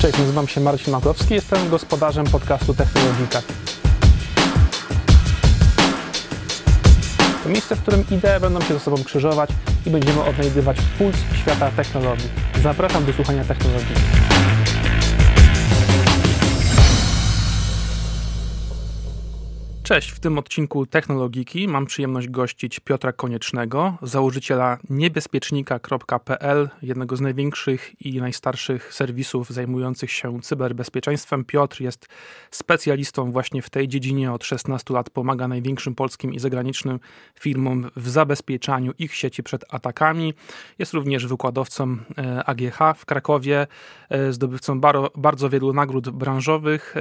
Cześć, nazywam się Marcin Makowski, jestem gospodarzem podcastu Technologika. To miejsce, w którym idee będą się ze sobą krzyżować i będziemy odnajdywać puls świata technologii. Zapraszam do słuchania technologii. Cześć, w tym odcinku Technologiki mam przyjemność gościć Piotra Koniecznego, założyciela niebezpiecznika.pl, jednego z największych i najstarszych serwisów zajmujących się cyberbezpieczeństwem. Piotr jest specjalistą właśnie w tej dziedzinie, od 16 lat pomaga największym polskim i zagranicznym firmom w zabezpieczaniu ich sieci przed atakami. Jest również wykładowcą e, AGH w Krakowie, e, zdobywcą bardzo wielu nagród branżowych, e,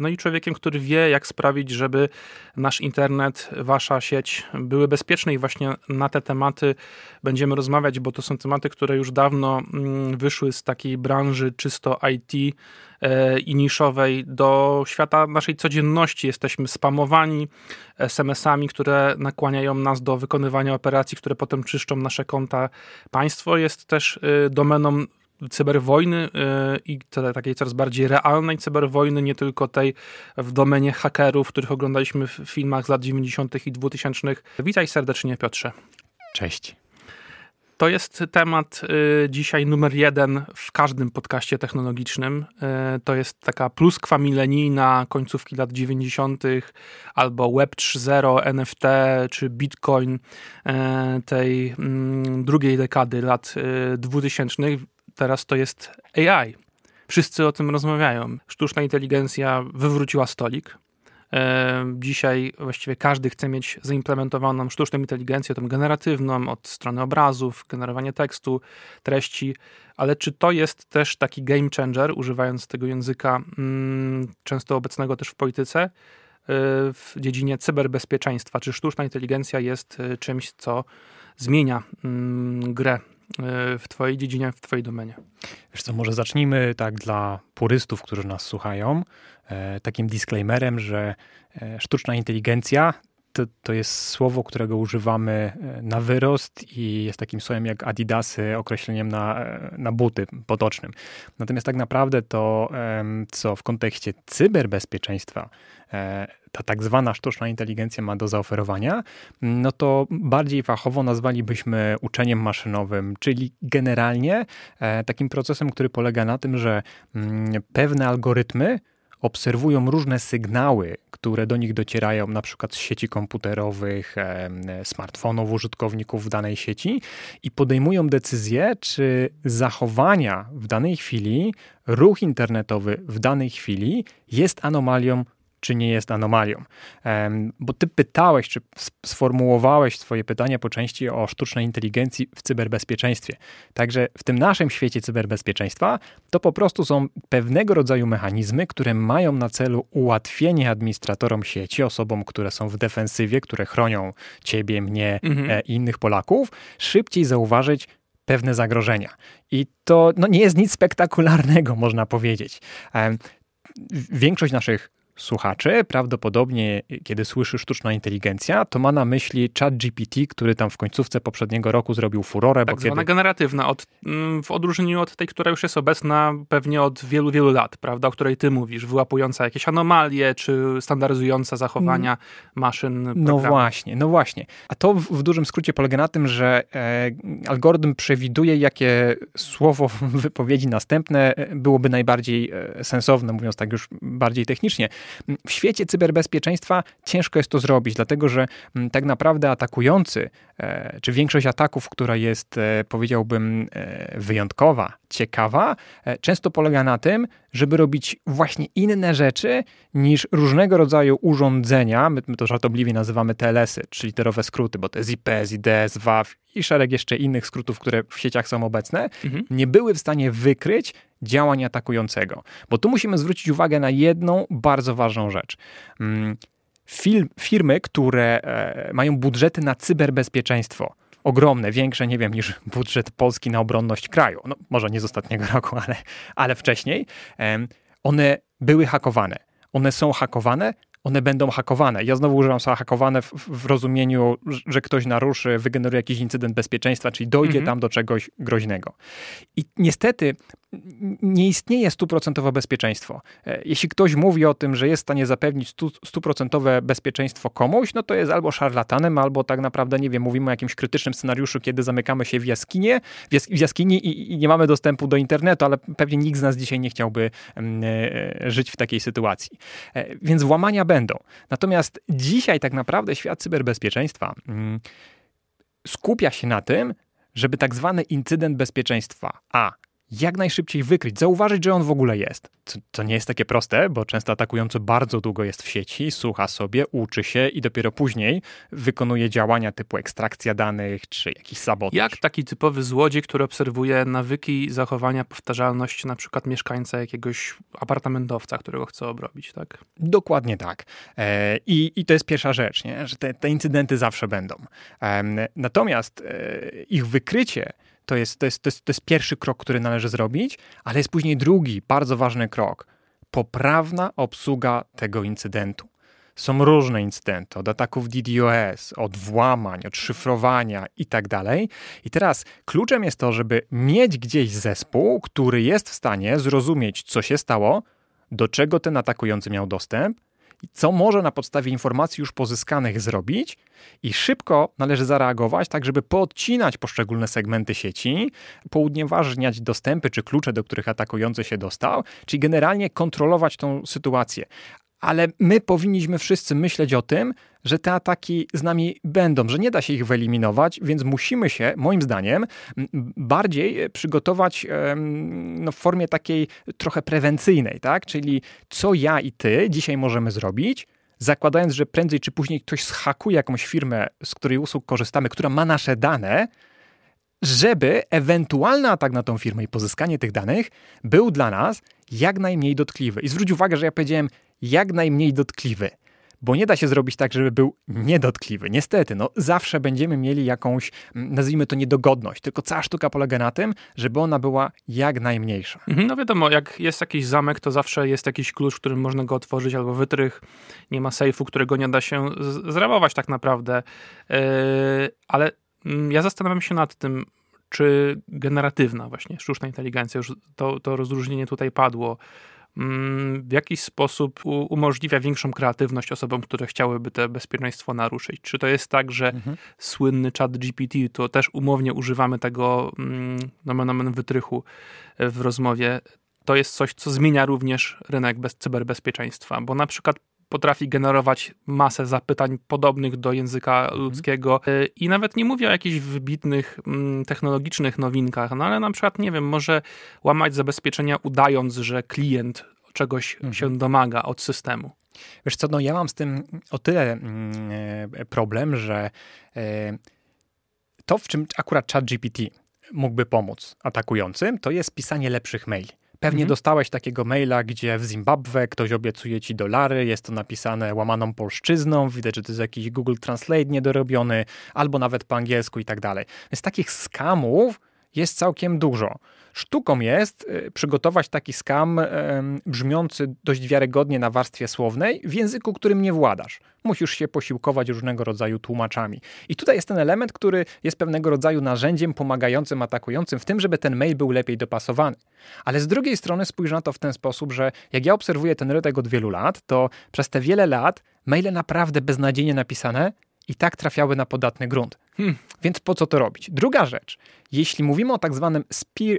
no i człowiekiem, który wie, jak sprawić, żeby nasz internet, wasza sieć były bezpieczne i właśnie na te tematy będziemy rozmawiać, bo to są tematy, które już dawno mm, wyszły z takiej branży czysto IT e, i niszowej do świata naszej codzienności. Jesteśmy spamowani SMS-ami, które nakłaniają nas do wykonywania operacji, które potem czyszczą nasze konta. Państwo jest też e, domeną cyberwojny y, i takiej coraz bardziej realnej cyberwojny, nie tylko tej w domenie hakerów, których oglądaliśmy w filmach z lat 90. i 2000. Witaj serdecznie, Piotrze. Cześć. To jest temat y, dzisiaj numer jeden w każdym podcaście technologicznym. Y, to jest taka pluskwa milenijna końcówki lat 90. albo Web 3.0, NFT czy Bitcoin tej mm, drugiej dekady lat 2000 teraz to jest AI. Wszyscy o tym rozmawiają. Sztuczna inteligencja wywróciła stolik. E, dzisiaj właściwie każdy chce mieć zaimplementowaną sztuczną inteligencję, tą generatywną, od strony obrazów, generowanie tekstu, treści, ale czy to jest też taki game changer, używając tego języka mm, często obecnego też w polityce, e, w dziedzinie cyberbezpieczeństwa? Czy sztuczna inteligencja jest e, czymś, co zmienia mm, grę w Twojej dziedzinie, w Twojej domenie? Wiesz co, może zacznijmy tak dla purystów, którzy nas słuchają, e, takim disclaimerem, że e, sztuczna inteligencja to, to jest słowo, którego używamy na wyrost i jest takim słowem jak adidasy, określeniem na, na buty potocznym. Natomiast tak naprawdę to, co w kontekście cyberbezpieczeństwa ta tak zwana sztuczna inteligencja ma do zaoferowania, no to bardziej fachowo nazwalibyśmy uczeniem maszynowym, czyli generalnie e, takim procesem, który polega na tym, że mm, pewne algorytmy obserwują różne sygnały, które do nich docierają, na przykład z sieci komputerowych, smartfonów użytkowników w danej sieci i podejmują decyzję, czy zachowania w danej chwili, ruch internetowy w danej chwili jest anomalią czy nie jest anomalią. Bo ty pytałeś, czy sformułowałeś swoje pytania po części o sztucznej inteligencji w cyberbezpieczeństwie. Także w tym naszym świecie cyberbezpieczeństwa to po prostu są pewnego rodzaju mechanizmy, które mają na celu ułatwienie administratorom sieci, osobom, które są w defensywie, które chronią ciebie, mnie mhm. E, i innych Polaków, szybciej zauważyć pewne zagrożenia. I to no, nie jest nic spektakularnego, można powiedzieć. Większość naszych słuchaczy, prawdopodobnie kiedy słyszy sztuczna inteligencja, to ma na myśli chat GPT, który tam w końcówce poprzedniego roku zrobił furorę. Tak bo zwana kiedy... generatywna, od, mm, w odróżnieniu od tej, która już jest obecna pewnie od wielu, wielu lat, prawda, o której ty mówisz, wyłapująca jakieś anomalie, czy standaryzująca zachowania maszyn. No właśnie, no właśnie. A to w, w dużym skrócie polega na tym, że e, algorytm przewiduje, jakie słowo w wypowiedzi następne e, byłoby najbardziej e, sensowne, mówiąc tak już bardziej technicznie. W świecie cyberbezpieczeństwa ciężko jest to zrobić, dlatego że mm, tak naprawdę atakujący, czy większość ataków, która jest, e, powiedziałbym, e, wyjątkowa, ciekawa, często polega na tym, żeby robić właśnie inne rzeczy niż różnego rodzaju urządzenia, my, my to żartobliwie nazywamy TLS-y, czyli literowe skróty, bo to jest IPS, IDS, WAF i szereg jeszcze innych skrótów, które w sieciach są obecne, mhm. nie były w stanie wykryć działań atakującego. Bo tu musimy zwrócić uwagę na jedną bardzo ważną rzecz. Film, firmy, które e, mają budżety na cyberbezpieczeństwo, ogromne, większe, nie wiem, niż budżet Polski na obronność kraju, no może nie z ostatniego roku, ale, ale wcześniej, one były hakowane. One są hakowane, one będą hakowane. Ja znowu używam słowa hakowane w, w rozumieniu, że ktoś naruszy, wygeneruje jakiś incydent bezpieczeństwa, czyli dojdzie mhm. tam do czegoś groźnego. I niestety nie istnieje stuprocentowe bezpieczeństwo. E, jeśli ktoś mówi o tym, że jest w stanie zapewnić stuprocentowe bezpieczeństwo komuś, no to jest albo szarlatanem, albo tak naprawdę, nie wiem, mówimy o jakimś krytycznym scenariuszu, kiedy zamykamy się w jaskinie, w, jas w jaskini i, i, nie mamy dostępu do internetu, ale pewnie nikt z nas dzisiaj nie chciałby e, żyć w takiej sytuacji. E, więc włamania będą. Natomiast dzisiaj tak naprawdę świat cyberbezpieczeństwa mm, skupia się na tym, żeby tak zwany incydent bezpieczeństwa A jak najszybciej wykryć, zauważyć, że on w ogóle jest. Co, co, nie jest takie proste, bo często atakujący bardzo długo jest w sieci, słucha sobie, uczy się i dopiero później wykonuje działania typu ekstrakcja danych czy jakiś sabotaż. Jak taki typowy złodziej, który obserwuje nawyki zachowania, powtarzalność na przykład mieszkańca jakiegoś apartamentowca, którego chce obrobić, tak? Dokładnie tak. E, i, I to jest pierwsza rzecz, nie? że te, te incydenty zawsze będą. E, natomiast e, ich wykrycie to jest, to, jest, to, jest, to jest pierwszy krok, który należy zrobić, ale jest później drugi, bardzo ważny krok. Poprawna obsługa tego incydentu. Są różne incydenty, od ataków DDoS, od włamań, od szyfrowania i tak. I teraz kluczem jest to, żeby mieć gdzieś zespół, który jest w stanie zrozumieć, co się stało, do czego ten atakujący miał dostęp, co może na podstawie informacji już pozyskanych zrobić i szybko należy zareagować, tak żeby poodcinać poszczególne segmenty sieci, poudnieważniać dostępy czy klucze, do których atakujący się dostał, czyli generalnie kontrolować tą sytuację ale my powinniśmy wszyscy myśleć o tym, że te ataki z nami będą, że nie da się ich wyeliminować, więc musimy się, moim zdaniem, bardziej przygotować no, w formie takiej trochę prewencyjnej, tak? Czyli co ja i ty dzisiaj możemy zrobić, zakładając, że prędzej czy później ktoś zhakuje jakąś firmę, z której usług korzystamy, która ma nasze dane, żeby ewentualny atak na tą firmę i pozyskanie tych danych był dla nas jak najmniej dotkliwy. I zwróć uwagę, że ja powiedziałem jak najmniej dotkliwy, bo nie da się zrobić tak, żeby był niedotkliwy. Niestety, no zawsze będziemy mieli jakąś, mm, nazwijmy to niedogodność, tylko cała sztuka polega na tym, żeby ona była jak najmniejsza. Mhm, no wiadomo, jak jest jakiś zamek, to zawsze jest jakiś klucz, którym można go otworzyć, albo wytrych, nie ma sejfu, którego nie da się zrabować tak naprawdę. Yy, ale mm, ja zastanawiam się nad tym, czy generatywna właśnie sztuczna inteligencja, już to, to rozróżnienie tutaj padło, w jakiś sposób umożliwia większą kreatywność osobom, które chciałyby to bezpieczeństwo naruszyć. Czy to jest tak, że mhm. słynny chat GPT, to też umownie używamy tego mm, nomen omen wytrychu w rozmowie, to jest coś, co zmienia również rynek bez cyberbezpieczeństwa, bo na przykład potrafi generować masę zapytań podobnych do języka mhm. ludzkiego y, i nawet nie mówię o jakichś wybitnych mm, technologicznych nowinkach, no ale na przykład, nie wiem, może łamać zabezpieczenia udając, że klient czegoś mhm. się domaga od systemu. Wiesz co, no ja mam z tym o tyle mm, e, problem, że e, to, w czym akurat ChatGPT mógłby pomóc atakującym, to jest pisanie lepszych maili. Pewnie mhm. dostałeś takiego maila, gdzie w Zimbabwe ktoś obiecuje ci dolary, jest to napisane łamaną polszczyzną, widać, że to jest jakiś Google Translate niedorobiony, albo nawet po angielsku i tak dalej. Więc takich skamów jest całkiem dużo. Sztuką jest y, przygotować taki skam brzmiący dość wiarygodnie na warstwie słownej w języku, którym nie władasz. Musisz się posiłkować różnego rodzaju tłumaczami. I tutaj jest ten element, który jest pewnego rodzaju narzędziem pomagającym atakującym w tym, żeby ten mail był lepiej dopasowany. Ale z drugiej strony spójrz na to w ten sposób, że jak ja obserwuję ten rynek od wielu lat, to przez te wiele lat maile naprawdę beznadziejnie napisane i tak trafiały na podatny grunt. Hmm, więc po co to robić? Druga rzecz. Jeśli mówimy o tak zwanym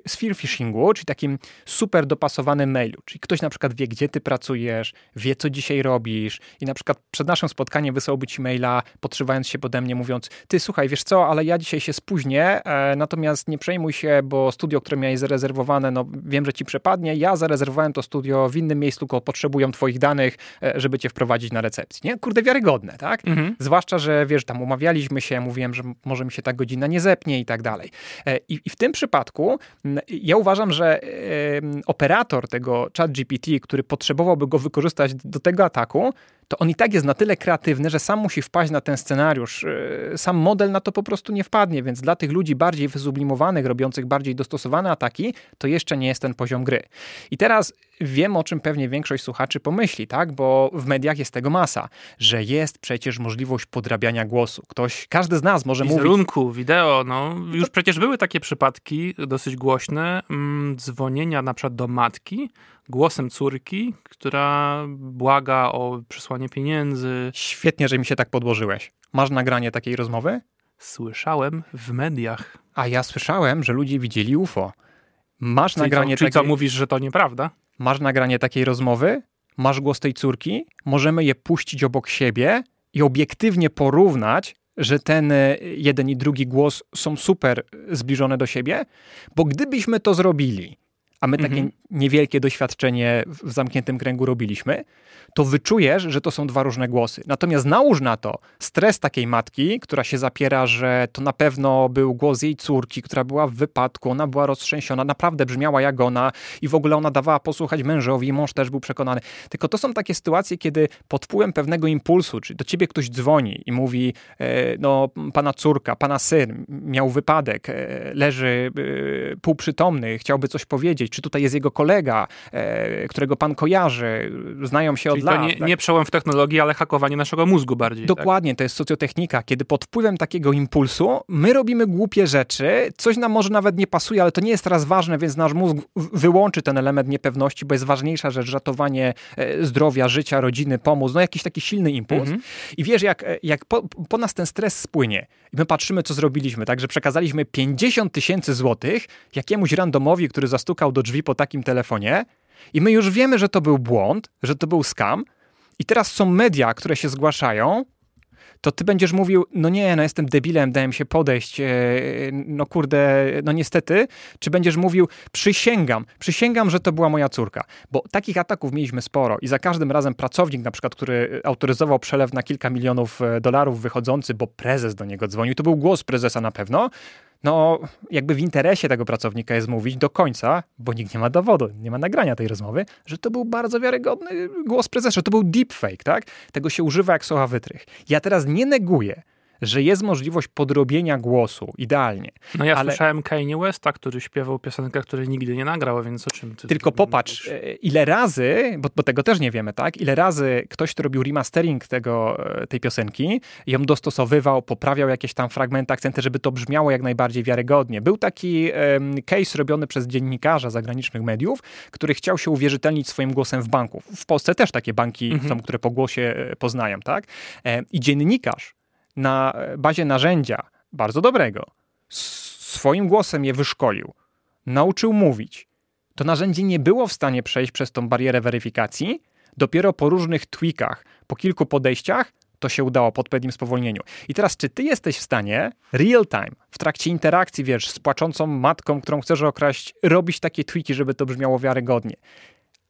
spear phishingu, czyli takim super dopasowanym mailu, czyli ktoś na przykład wie, gdzie ty pracujesz, wie, co dzisiaj robisz i na przykład przed naszym spotkaniem wysłałby ci maila, podszywając się pode mnie, mówiąc, ty słuchaj, wiesz co, ale ja dzisiaj się spóźnię, e, natomiast nie przejmuj się, bo studio, które miałeś zarezerwowane, no wiem, że ci przepadnie, ja zarezerwowałem to studio w innym miejscu, tylko potrzebują twoich danych, e, żeby cię wprowadzić na recepcji. Nie? Kurde, wiarygodne, tak? Mhm. Zwłaszcza, że wiesz, tam umawialiśmy się, mówiłem, że może mi się ta godzina nie zepnie i tak dalej. E, I, I, w tym przypadku ja uważam, że operator tego chat GPT, który potrzebowałby go wykorzystać do tego ataku, to on i tak jest na tyle kreatywny, że sam musi wpaść na ten scenariusz. E, sam model na to po prostu nie wpadnie, więc dla tych ludzi bardziej wysublimowanych, robiących bardziej dostosowane ataki, to jeszcze nie jest ten poziom gry. I teraz wiem, o czym pewnie większość słuchaczy pomyśli, tak? Bo w mediach jest tego masa, że jest przecież możliwość podrabiania głosu. Ktoś, każdy z nas może Wizerunku, mówić... Wizerunku, wideo, no. Już to... przecież były takie przypadki dosyć głośne, mm, dzwonienia na przykład do matki, głosem córki, która błaga o przysłanie pieniędzy. Świetnie, że mi się tak podłożyłeś. Masz nagranie takiej rozmowy? Słyszałem w mediach. A ja słyszałem, że ludzie widzieli UFO. Masz czyli nagranie co, czyli takiej... co mówisz, że to nieprawda? Masz nagranie takiej rozmowy? Masz głos tej córki? Możemy je puścić obok siebie i obiektywnie porównać, że ten e, jeden i drugi głos są super zbliżone do siebie? Bo gdybyśmy to zrobili, a my takie mhm. niewielkie doświadczenie w zamkniętym kręgu robiliśmy, to wyczujesz, że to są dwa różne głosy. Natomiast nałóż na to stres takiej matki, która się zapiera, że to na pewno był głos jej córki, która była w wypadku, ona była roztrzęsiona, naprawdę brzmiała jak ona i w ogóle ona dawała posłuchać mężowi mąż też był przekonany. Tylko to są takie sytuacje, kiedy pod wpływem pewnego impulsu, czy do ciebie ktoś dzwoni i mówi, e, no pana córka, pana syn miał wypadek, e, leży e, półprzytomny, chciałby coś powiedzieć, czy tutaj jest jego kolega, którego pan kojarzy, znają się Czyli od lat. To nie, tak? nie przełom w technologii, ale hakowanie naszego mózgu bardziej. Tak? Dokładnie, tak? to jest socjotechnika, kiedy pod wpływem takiego impulsu my robimy głupie rzeczy, coś nam może nawet nie pasuje, ale to nie jest teraz ważne, więc nasz mózg wyłączy ten element niepewności, bo jest ważniejsza rzecz, ratowanie e, zdrowia, życia, rodziny, pomóc, no jakiś taki silny impuls. Mhm. I wiesz, jak, e, jak po, po, nas ten stres spłynie i my patrzymy, co zrobiliśmy, tak, że przekazaliśmy 50 tysięcy złotych jakiemuś randomowi, który zastukał do drzwi po takim telefonie, i my już wiemy, że to był błąd, że to był scam. I teraz są media, które się zgłaszają, to ty będziesz mówił, no nie, no jestem debilem, dałem się podejść, e, no kurde, no niestety, czy będziesz mówił, przysięgam, przysięgam, że to była moja córka, bo takich ataków mieliśmy sporo i za każdym razem pracownik na przykład, który autoryzował przelew na kilka milionów e, dolarów wychodzący, bo prezes do niego dzwonił, to był głos prezesa na pewno, no jakby w interesie tego pracownika jest mówić do końca, bo nikt nie ma dowodu, nie ma nagrania tej rozmowy, że to był bardzo wiarygodny głos prezesa, że to był deepfake, tak? Tego się używa jak słowa wytrych. Ja teraz nie neguję, że jest możliwość podrobienia głosu idealnie. No ja ale... słyszałem Kanye Westa, który śpiewał piosenkę, której nigdy nie nagrał, więc o czym ty... Tylko popatrz, e, ile razy, bo, bo, tego też nie wiemy, tak? Ile razy ktoś, kto robił remastering tego, e, tej piosenki, ją dostosowywał, poprawiał jakieś tam fragmenty, akcenty, żeby to brzmiało jak najbardziej wiarygodnie. Był taki um, case robiony przez dziennikarza zagranicznych mediów, który chciał się uwierzytelnić swoim głosem w banku. W Polsce też takie banki mhm. są, które po głosie e, poznają, tak? I dziennikarz na bazie narzędzia bardzo dobrego, swoim głosem je wyszkolił, nauczył mówić, to narzędzie nie było w stanie przejść przez tą barierę weryfikacji. Dopiero po różnych tweakach, po kilku podejściach, to się udało po odpowiednim spowolnieniu. I teraz, czy ty jesteś w stanie real time, w trakcie interakcji, wiesz, z płaczącą matką, którą chcesz okraść, robić takie tweaki, żeby to brzmiało wiarygodnie?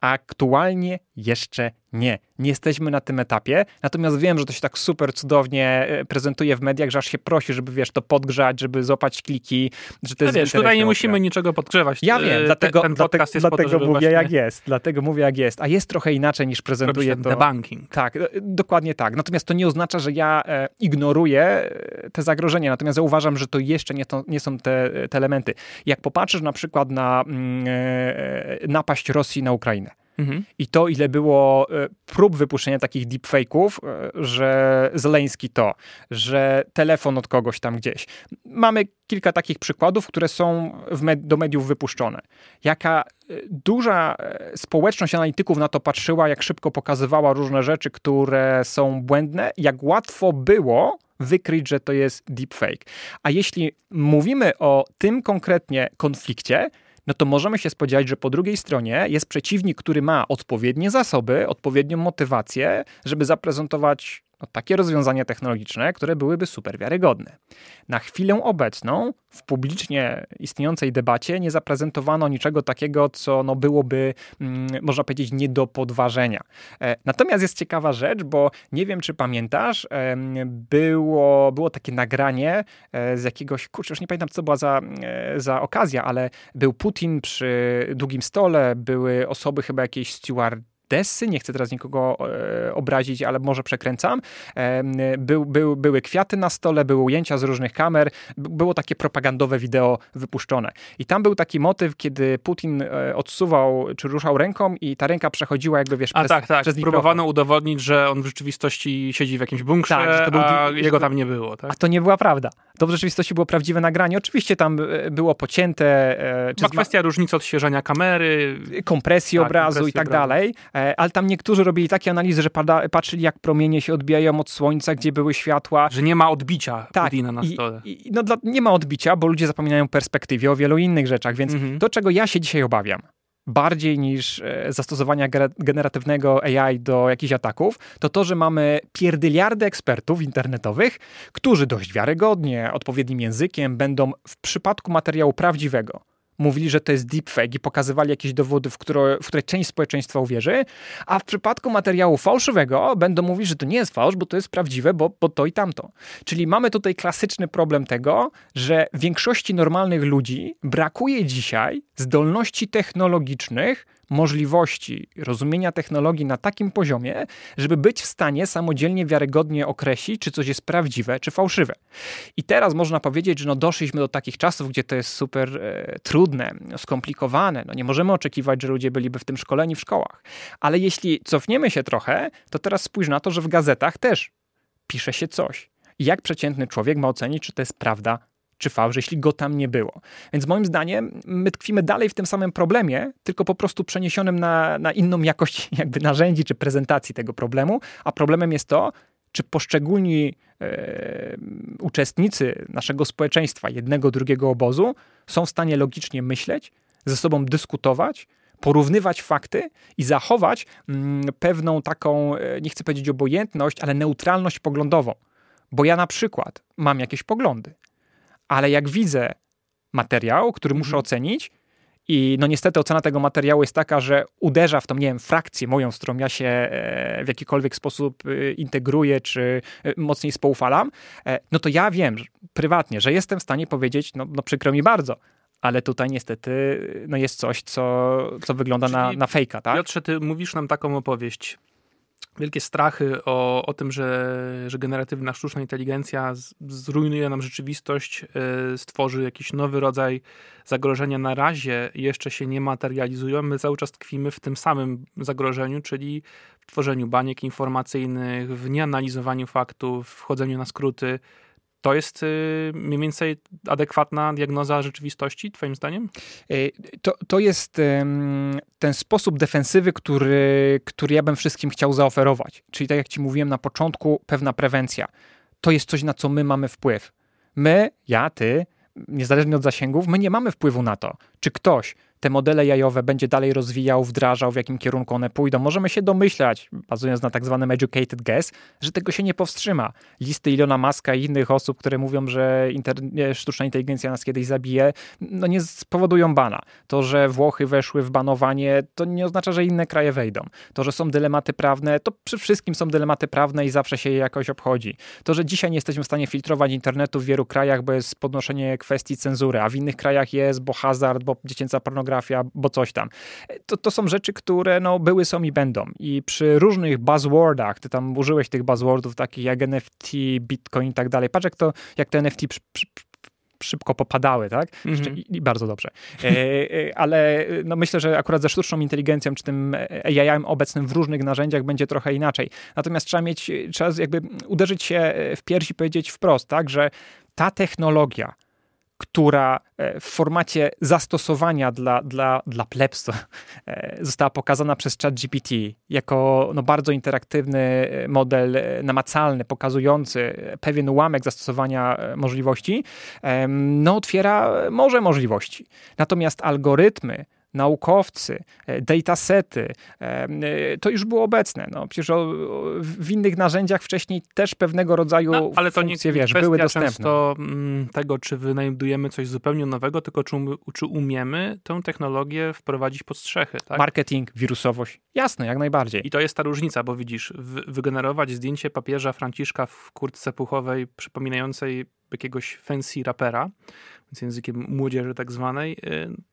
Aktualnie jeszcze nie. Nie jesteśmy na tym etapie, natomiast wiem, że to się tak super cudownie e, prezentuje w mediach, że aż się prosi, żeby wiesz, to podgrzać, żeby złapać kliki, że to jest wiesz, tutaj nie musimy niczego podgrzewać. Ja wiem, dlatego, ten dlatego, dlatego to, mówię jak jest, dlatego mówię jak jest, a jest trochę inaczej niż prezentuje to. debunking. Tak, e, dokładnie tak. Natomiast to nie oznacza, że ja e, ignoruję e, te zagrożenia, natomiast ja uważam, że to jeszcze nie, to, nie są te, te elementy. Jak popatrzysz na przykład na mm, e, napaść Rosji na Ukrainę, Mhm. I to, ile było e, prób wypuszczenia takich deepfake'ów, e, że Zeleński to, że telefon od kogoś tam gdzieś. Mamy kilka takich przykładów, które są med do mediów wypuszczone. Jaka e, duża społeczność analityków na to patrzyła, jak szybko pokazywała różne rzeczy, które są błędne, jak łatwo było wykryć, że to jest deepfake. A jeśli mówimy o tym konkretnie konflikcie, no to możemy się spodziewać, że po drugiej stronie jest przeciwnik, który ma odpowiednie zasoby, odpowiednią motywację, żeby zaprezentować no, takie rozwiązania technologiczne, które byłyby super wiarygodne. Na chwilę obecną w publicznie istniejącej debacie nie zaprezentowano niczego takiego, co no, byłoby, mm, można powiedzieć, nie do podważenia. E, natomiast jest ciekawa rzecz, bo nie wiem, czy pamiętasz, e, było, było takie nagranie e, z jakiegoś, kurczę, już nie pamiętam, co była za, e, za okazja, ale był Putin przy długim stole, były osoby chyba jakiejś steward Odessy, nie chcę teraz nikogo e, obrazić, ale może przekręcam. E, był, był, były kwiaty na stole, były ujęcia z różnych kamer, było takie propagandowe wideo wypuszczone. I tam był taki motyw, kiedy Putin e, odsuwał, czy ruszał ręką i ta ręka przechodziła jakby, wiesz, a przez, tak, tak. przez Próbowano udowodnić, że on w rzeczywistości siedzi w jakimś bunkrze, tak, był, a jego tam nie było. Tak? A to nie była prawda. To w rzeczywistości było prawdziwe nagranie. Oczywiście tam było pocięte. Czy Ma kwestia różnicy odświeżania kamery. Kompresji tak, obrazu kompresji i tak obrazu. dalej. Ale tam niektórzy robili takie analizy, że pada, patrzyli jak promienie się odbijają od słońca, gdzie były światła. Że nie ma odbicia tak, na stole. I, i, no, dla, nie ma odbicia, bo ludzie zapominają perspektywie o wielu innych rzeczach, więc mhm. to, czego ja się dzisiaj obawiam, bardziej niż e, zastosowania generatywnego AI do jakichś ataków, to to, że mamy pierdyliardy ekspertów internetowych, którzy dość wiarygodnie, odpowiednim językiem będą w przypadku materiału prawdziwego mówili, że to jest deepfake i pokazywali jakieś dowody, w które, w które część społeczeństwa uwierzy, a w przypadku materiału fałszywego będą mówić, że to nie jest fałsz, bo to jest prawdziwe, bo, bo to i tamto. Czyli mamy tutaj klasyczny problem tego, że większości normalnych ludzi brakuje dzisiaj zdolności technologicznych, możliwości rozumienia technologii na takim poziomie, żeby być w stanie samodzielnie, wiarygodnie określić, czy coś jest prawdziwe, czy fałszywe. I teraz można powiedzieć, że no doszliśmy do takich czasów, gdzie to jest super e, trudne, skomplikowane. No nie możemy oczekiwać, że ludzie byliby w tym szkoleni w szkołach. Ale jeśli cofniemy się trochę, to teraz spójrz na to, że w gazetach też pisze się coś. Jak przeciętny człowiek ma ocenić, czy to jest prawda, czy fałsz, jeśli go tam nie było. Więc moim zdaniem my tkwimy dalej w tym samym problemie, tylko po prostu przeniesionym na, na inną jakość jakby narzędzi czy prezentacji tego problemu, a problemem jest to, czy poszczególni e, uczestnicy naszego społeczeństwa, jednego, drugiego obozu, są w stanie logicznie myśleć, ze sobą dyskutować, porównywać fakty i zachować mm, pewną taką, e, nie chcę powiedzieć obojętność, ale neutralność poglądową. Bo ja na przykład mam jakieś poglądy, ale jak widzę materiał, który muszę mhm. ocenić, i no niestety ocena tego materiału jest taka, że uderza w tą, nie wiem, frakcję moją, z którą ja się e, w jakikolwiek sposób e, integruję, czy e, mocniej spoufalam, no to ja wiem prywatnie, że jestem w stanie powiedzieć, no, no przykro mi bardzo, ale tutaj niestety no jest coś, co, co wygląda Czyli, na, na fejka, tak? Piotrze, ty mówisz nam taką opowieść wielkie strachy o, o tym, że, że generatywna sztuczna inteligencja zrujnuje nam rzeczywistość, y, stworzy jakiś nowy rodzaj zagrożenia. Na razie jeszcze się nie materializują. My cały czas tkwimy w tym samym zagrożeniu, czyli w tworzeniu baniek informacyjnych, w nieanalizowaniu faktów, w chodzeniu na skróty. To jest y, mniej więcej adekwatna diagnoza rzeczywistości, Twoim zdaniem? Y, to, to jest ten sposób defensywy, który, który ja bym wszystkim chciał zaoferować. Czyli, tak jak Ci mówiłem na początku, pewna prewencja. To jest coś, na co my mamy wpływ. My, ja, ty, niezależnie od zasięgów, my nie mamy wpływu na to, czy ktoś te modele jajowe będzie dalej rozwijał, wdrażał, w jakim kierunku one pójdą. Możemy się domyślać, bazując na tak zwanym educated guess, że tego się nie powstrzyma. Listy Ilona Maska i innych osób, które mówią, że sztuczna inteligencja nas kiedyś zabije, no nie spowodują bana. To, że Włochy weszły w banowanie, to nie oznacza, że inne kraje wejdą. To, że są dylematy prawne, to przy wszystkim są dylematy prawne i zawsze się je jakoś obchodzi. To, że dzisiaj nie jesteśmy w stanie filtrować internetu w wielu krajach, bo jest podnoszenie kwestii cenzury, a w innych krajach jest, bo hazard, bo dziecięca pornografia, pornografia, bo coś tam. To, to są rzeczy, które no, były, są i będą. I przy różnych buzzwordach, ty tam użyłeś tych buzzwordów takich jak NFT, Bitcoin i tak dalej. Patrz jak to, jak te NFT przy, przy, szybko popadały, tak? Mm -hmm. I, bardzo dobrze. E, e, ale no myślę, że akurat ze sztuczną inteligencją, czy tym AI obecnym w różnych narzędziach będzie trochę inaczej. Natomiast trzeba mieć, trzeba jakby uderzyć się w piersi i powiedzieć wprost, tak, że ta technologia, która e, w formacie zastosowania dla, dla, dla plebs e, została pokazana przez ChatGPT jako no, bardzo interaktywny e, model namacalny, pokazujący pewien ułamek zastosowania możliwości, no, otwiera może możliwości. Natomiast algorytmy, naukowcy, e, datasety, e, e, to już było obecne. No, przecież w innych narzędziach wcześniej też pewnego rodzaju no, ale to funkcje, nie, wiesz, były dostępne. często mm, tego, czy wynajdujemy coś zupełnie nowego, tylko czy, um, czy umiemy tę technologię wprowadzić pod strzechy. Tak? Marketing, wirusowość. Jasne, jak najbardziej. I to jest ta różnica, bo widzisz, wygenerować zdjęcie papieża Franciszka w kurtce puchowej przypominającej jakiegoś fancy rapera, z językiem młodzieży tak zwanej, y,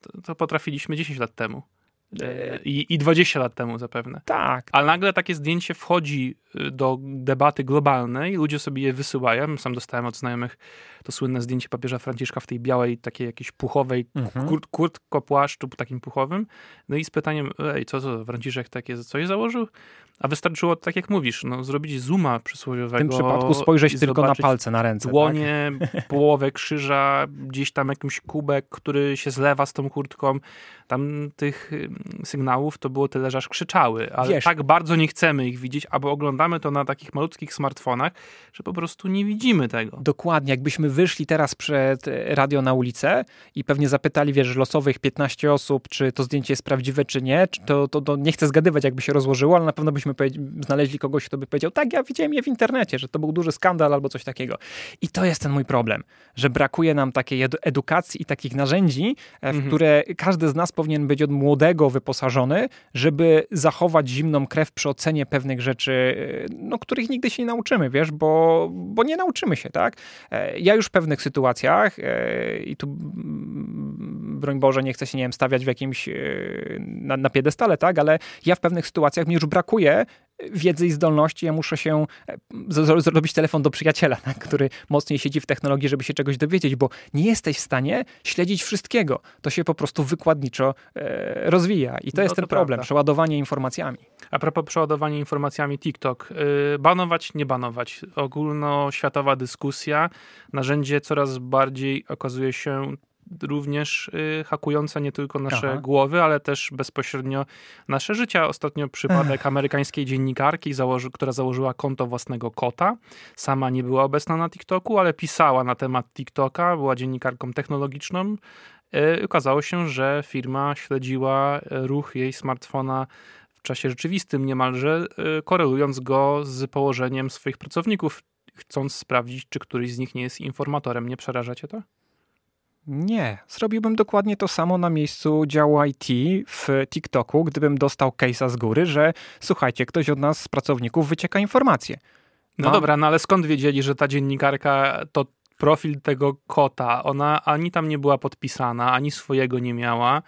to, to potrafiliśmy 10 lat temu. I, I 20 lat temu zapewne. Tak. Ale nagle takie zdjęcie wchodzi y, do debaty globalnej, ludzie sobie je wysyłają. Sam dostałem od znajomych to słynne zdjęcie papieża Franciszka w tej białej, takiej jakiejś puchowej mhm. kurt, kurtko płaszczu takim puchowym. No i z pytaniem, ej, co to, Franciszek takie coś założył? A wystarczyło, tak jak mówisz, no, zrobić zooma przysłowiowego. W tym przypadku spojrzeć tylko na palce, na ręce. Dłonie, tak? połowę krzyża, gdzieś tam jakiś kubek, który się zlewa z tą kurtką. Tam tych sygnałów to było tyle, że aż krzyczały. Ale Wiesz, tak bardzo nie chcemy ich widzieć, albo oglądamy to na takich malutkich smartfonach, że po prostu nie widzimy tego. Dokładnie. Jakbyśmy wyszli teraz przed radio na ulicę i pewnie zapytali, wiesz, losowych 15 osób, czy to zdjęcie jest prawdziwe, czy nie, to, to, to nie chcę zgadywać, jakby się rozłożyło, ale na pewno byśmy znaleźli kogoś, kto by powiedział, tak, ja widziałem je w internecie, że to był duży skandal albo coś takiego. I to jest ten mój problem, że brakuje nam takiej edukacji i takich narzędzi, e, w mhm. które każdy z nas powinien być od młodego wyposażony, żeby zachować zimną krew przy ocenie pewnych rzeczy, e, no, których nigdy się nie nauczymy, wiesz, bo, bo nie nauczymy się, tak? Ja już w pewnych sytuacjach i tu broń Boże, nie chcę się, nie wiem, stawiać w jakimś na, na piedestale, tak, ale ja w pewnych sytuacjach mi już brakuje wiedzy i zdolności, ja muszę się e, zrobić telefon do przyjaciela, tak, który mocniej siedzi w technologii, żeby się czegoś dowiedzieć, bo nie jesteś w stanie śledzić wszystkiego. To się po prostu wykładniczo e, rozwija i to no jest to ten problem, prawda. przeładowanie informacjami. A propos przeładowania informacjami TikTok. E, banować, nie banować. Ogólnoświatowa dyskusja, narzędzie coraz bardziej okazuje się również y, hakujące nie tylko nasze Aha. głowy, ale też bezpośrednio nasze życia. Ostatnio przypadek Ech. amerykańskiej dziennikarki, założy, która założyła konto własnego kota. Sama nie była obecna na TikToku, ale pisała na temat TikToka, była dziennikarką technologiczną. Y, okazało się, że firma śledziła ruch jej smartfona w czasie rzeczywistym niemalże, y, korelując go z położeniem swoich pracowników, chcąc sprawdzić, czy któryś z nich nie jest informatorem. Nie przeraża cię to? Nie, zrobiłbym dokładnie to samo na miejscu działu IT w TikToku, gdybym dostał case'a z góry, że słuchajcie, ktoś od nas z pracowników wycieka informacje. No dobra, no ale skąd wiedzieli, że ta dziennikarka to profil tego kota? Ona ani tam nie była podpisana, ani swojego nie miała.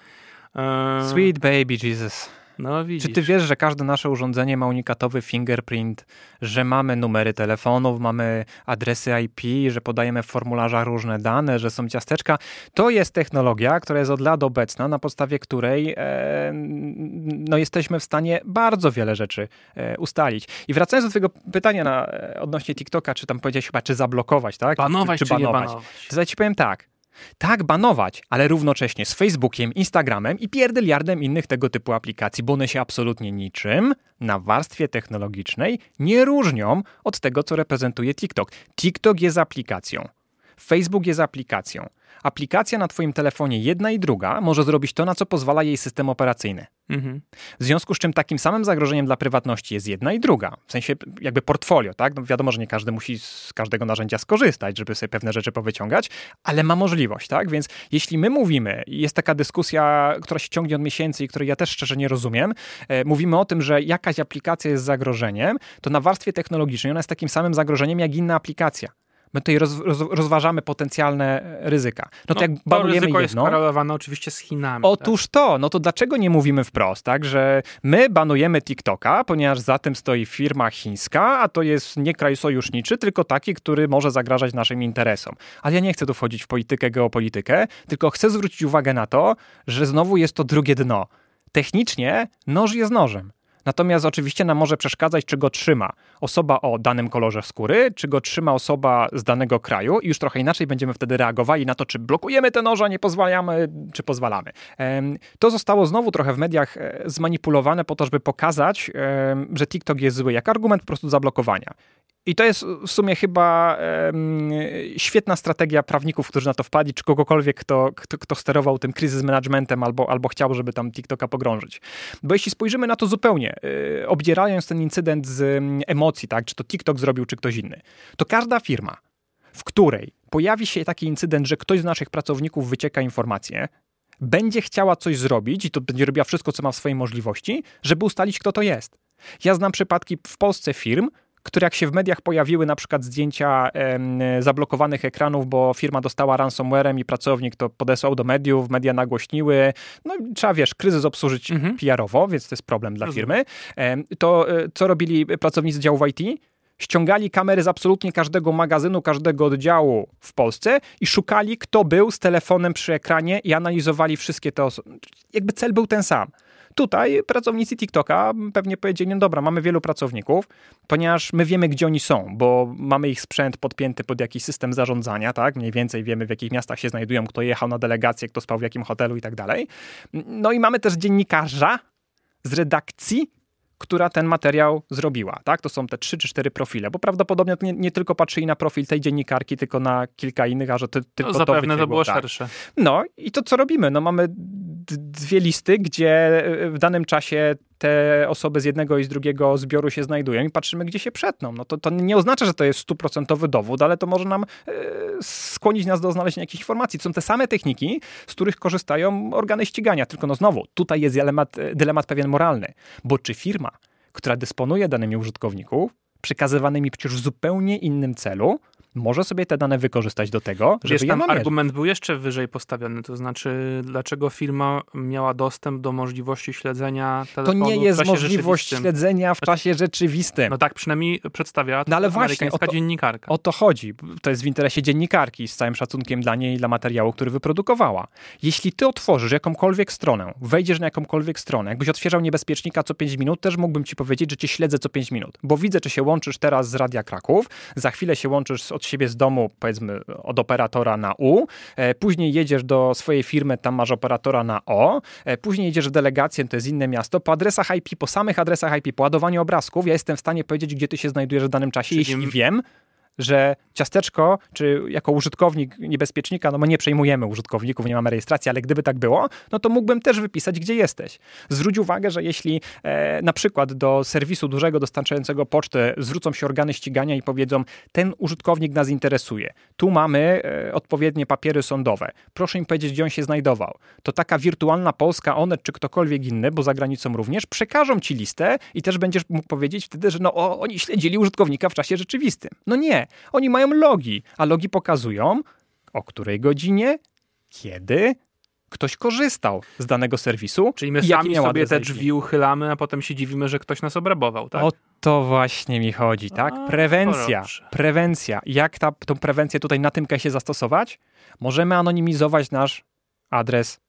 Eee... Sweet baby Jesus. No, widzisz. Czy ty wiesz, że każde nasze urządzenie ma unikatowy fingerprint, że mamy numery telefonów, mamy adresy IP, że podajemy w formularzach różne dane, że są ciasteczka? To jest technologia, która jest od lat obecna, na podstawie której e, no, jesteśmy w stanie bardzo wiele rzeczy e, ustalić. I wracając do twojego pytania na, e, odnośnie TikToka, czy tam powiedziałeś chyba, czy zablokować, tak? Banować czy, czy, czy banować? banować? To ci powiem tak. Tak, banować, ale równocześnie z Facebookiem, Instagramem i pierdyliardem innych tego typu aplikacji, bo one się absolutnie niczym na warstwie technologicznej nie różnią od tego, co reprezentuje TikTok. TikTok jest aplikacją. Facebook jest aplikacją aplikacja na Twoim telefonie, jedna i druga, może zrobić to, na co pozwala jej system operacyjny. Mhm. W związku z czym takim samym zagrożeniem dla prywatności jest jedna i druga. W sensie jakby portfolio, tak? No wiadomo, że nie każdy musi z każdego narzędzia skorzystać, żeby sobie pewne rzeczy powyciągać, ale ma możliwość, tak? Więc jeśli my mówimy, jest taka dyskusja, która się ciągnie od miesięcy i której ja też szczerze nie rozumiem, e, mówimy o tym, że jakaś aplikacja jest zagrożeniem, to na warstwie technologicznej ona jest takim samym zagrożeniem jak inna aplikacja my tutaj roz, roz, rozważamy potencjalne ryzyka. No to no, jak banujemy ryzyko jedno... jest korelowane oczywiście z Chinami. Otóż tak? to, no to dlaczego nie mówimy wprost, tak, że my banujemy TikToka, ponieważ za tym stoi firma chińska, a to jest nie kraj sojuszniczy, tylko taki, który może zagrażać naszym interesom. Ale ja nie chcę tu wchodzić w politykę, geopolitykę, tylko chcę zwrócić uwagę na to, że znowu jest to drugie dno. Technicznie noż jest nożem. Natomiast oczywiście nam może przeszkadzać, czy go trzyma osoba o danym kolorze skóry, czy go trzyma osoba z danego kraju i już trochę inaczej będziemy wtedy reagowali na to, czy blokujemy te noże, nie pozwalamy, czy pozwalamy. To zostało znowu trochę w mediach e, zmanipulowane po to, żeby pokazać, że TikTok jest zły, jak argument po prostu zablokowania. I to jest w sumie chyba świetna strategia prawników, którzy na to wpadli, czy kogokolwiek, kto, kto, kto sterował tym kryzys managementem albo, albo chciał, żeby tam TikToka pogrążyć. Bo jeśli spojrzymy na to zupełnie, yy, obdzierając ten incydent z yy, emocji, tak, czy to TikTok zrobił, czy ktoś inny, to każda firma, w której pojawi się taki incydent, że ktoś z naszych pracowników wycieka informacje, będzie chciała coś zrobić i to będzie robiła wszystko, co ma w swojej możliwości, żeby ustalić, kto to jest. Ja znam przypadki w Polsce firm, które jak się w mediach pojawiły, na przykład zdjęcia e, zablokowanych ekranów, bo firma dostała ransomwarem i pracownik to podesłał do mediów, media nagłośniły, no trzeba, wiesz, kryzys obsłużyć mhm. PR-owo, więc to jest problem dla firmy. E, to co robili pracownicy działu IT? ściągali kamery z absolutnie każdego magazynu, każdego oddziału w Polsce i szukali, kto był z telefonem przy ekranie i analizowali wszystkie te osoby. Jakby cel był ten sam. Tutaj pracownicy TikToka pewnie powiedzieli, no dobra, mamy wielu pracowników, ponieważ my wiemy, gdzie oni są, bo mamy ich sprzęt podpięty pod jakiś system zarządzania, tak? Mniej więcej wiemy, w jakich miastach się znajdują, kto jechał na delegację, kto spał w jakim hotelu i tak dalej. No i mamy też dziennikarza z redakcji, która ten materiał zrobiła. Tak? To są te trzy czy cztery profile, bo prawdopodobnie nie, nie tylko patrzyli na profil tej dziennikarki, tylko na kilka innych, a że ty, tylko no, zapewne to, to było tak. szersze. No i to co robimy? No mamy dwie listy, gdzie e, w danym czasie te osoby z jednego i z drugiego zbioru się znajdują i patrzymy, gdzie się przetną. No to, to nie oznacza, że to jest stuprocentowy dowód, ale to może nam e, skłonić nas do znalezienia jakichś informacji. To są te same techniki, z których korzystają organy ścigania. Tylko no znowu, tutaj jest dylemat, dylemat pewien moralny, bo czy firma, która dysponuje danymi użytkowników, przekazywanymi przecież w zupełnie innym celu, może sobie te dane wykorzystać do tego, żeby Wiesz, tam argument był jeszcze wyżej postawiony, to znaczy dlaczego firma miała dostęp do możliwości śledzenia telefonu To nie jest możliwość śledzenia w znaczy, czasie rzeczywistym. No tak przynajmniej przedstawia no ale właśnie, o to, dziennikarka. O to chodzi. To jest w interesie dziennikarki, z całym szacunkiem dla niej i dla materiału, który wyprodukowała. Jeśli ty otworzysz jakąkolwiek stronę, wejdziesz na jakąkolwiek stronę, jakbyś otwierał niebezpiecznika co 5 minut, też mógłbym ci powiedzieć, że cię śledzę co 5 minut, bo widzę, czy się łączysz teraz z Radia Kraków, za chwilę się łączysz z od siebie z domu, powiedzmy od operatora na U, e, później jedziesz do swojej firmy, tam masz operatora na O, e, później jedziesz w delegację, to jest inne miasto, po adresach IP, po samych adresach IP, po ładowaniu obrazków, ja jestem w stanie powiedzieć, gdzie ty się znajdujesz w danym czasie, Czyli jeśli wiem, że ciasteczko, czy jako użytkownik niebezpiecznika, no bo nie przejmujemy użytkowników, nie mamy rejestracji, ale gdyby tak było, no to mógłbym też wypisać, gdzie jesteś. Zwróć uwagę, że jeśli e, na przykład do serwisu dużego dostarczającego pocztę zwrócą się organy ścigania i powiedzą, ten użytkownik nas interesuje, tu mamy e, odpowiednie papiery sądowe, proszę im powiedzieć, gdzie on się znajdował, to taka wirtualna Polska, Onet czy ktokolwiek inny, bo za granicą również, przekażą ci listę i też będziesz mógł powiedzieć wtedy, że no o, oni śledzili użytkownika w czasie rzeczywistym. No nie, oni mają logi, a logi pokazują, o której godzinie, kiedy, ktoś korzystał z danego serwisu. Czyli my sami sobie te drzwi uchylamy, a potem się dziwimy, że ktoś nas obrabował, tak? O to właśnie mi chodzi, tak? A, prewencja. Prewencja. Jak ta, tą prewencję tutaj na tym się zastosować? Możemy anonimizować nasz adres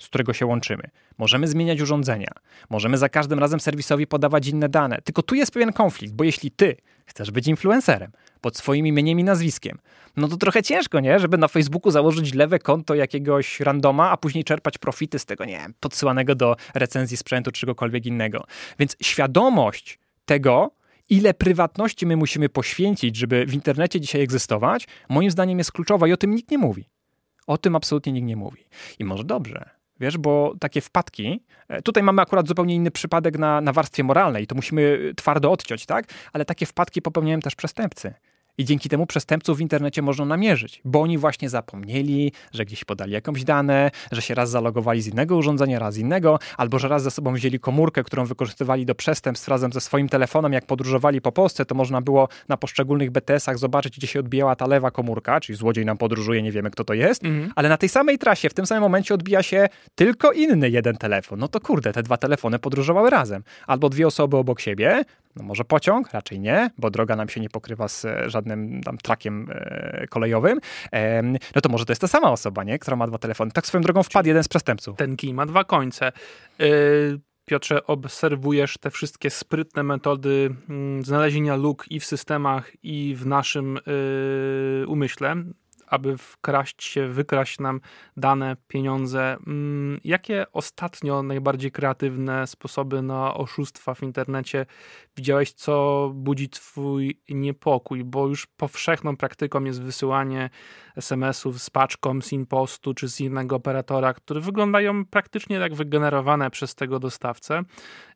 z którego się łączymy. Możemy zmieniać urządzenia, możemy za każdym razem serwisowi podawać inne dane. Tylko tu jest pewien konflikt, bo jeśli ty chcesz być influencerem pod swoim imieniem i nazwiskiem, no to trochę ciężko, nie? Żeby na Facebooku założyć lewe konto jakiegoś randoma, a później czerpać profity z tego, nie wiem, podsyłanego do recenzji sprzętu czy czegokolwiek innego. Więc świadomość tego, ile prywatności my musimy poświęcić, żeby w internecie dzisiaj egzystować, moim zdaniem jest kluczowa i o tym nikt nie mówi. O tym absolutnie nikt nie mówi. I może dobrze, Wiesz, bo takie wpadki, e, tutaj mamy akurat zupełnie inny przypadek na, na warstwie moralnej, to musimy twardo odciąć, tak? Ale takie wpadki popełniają też przestępcy. I dzięki temu przestępców w internecie można namierzyć, bo oni właśnie zapomnieli, że gdzieś podali jakąś dane, że się raz zalogowali z innego urządzenia, raz z innego, albo że raz ze sobą wzięli komórkę, którą wykorzystywali do przestępstw razem ze swoim telefonem. Jak podróżowali po Polsce, to można było na poszczególnych BTS-ach zobaczyć, gdzie się odbijała ta lewa komórka, czyli złodziej nam podróżuje, nie wiemy kto to jest, mhm. ale na tej samej trasie, w tym samym momencie odbija się tylko inny jeden telefon. No to kurde, te dwa telefony podróżowały razem. Albo dwie osoby obok siebie, no może pociąg, raczej nie, bo droga nam się nie pokrywa z e, żadnym tam trakiem e, kolejowym, e, no to może to jest ta sama osoba, nie? która ma dwa telefony. Tak swoją drogą wpadł jeden z przestępców. Ten kij ma dwa końce. Piotrze, obserwujesz te wszystkie sprytne metody mm, znalezienia luk i w systemach, i w naszym umyśle aby wkraść się, wykraść nam dane, pieniądze. Mm, jakie ostatnio najbardziej kreatywne sposoby na oszustwa w internecie widziałeś, co budzi twój niepokój? Bo już powszechną praktyką jest wysyłanie SMS-ów z paczką z impostu czy z innego operatora, które wyglądają praktycznie jak wygenerowane przez tego dostawcę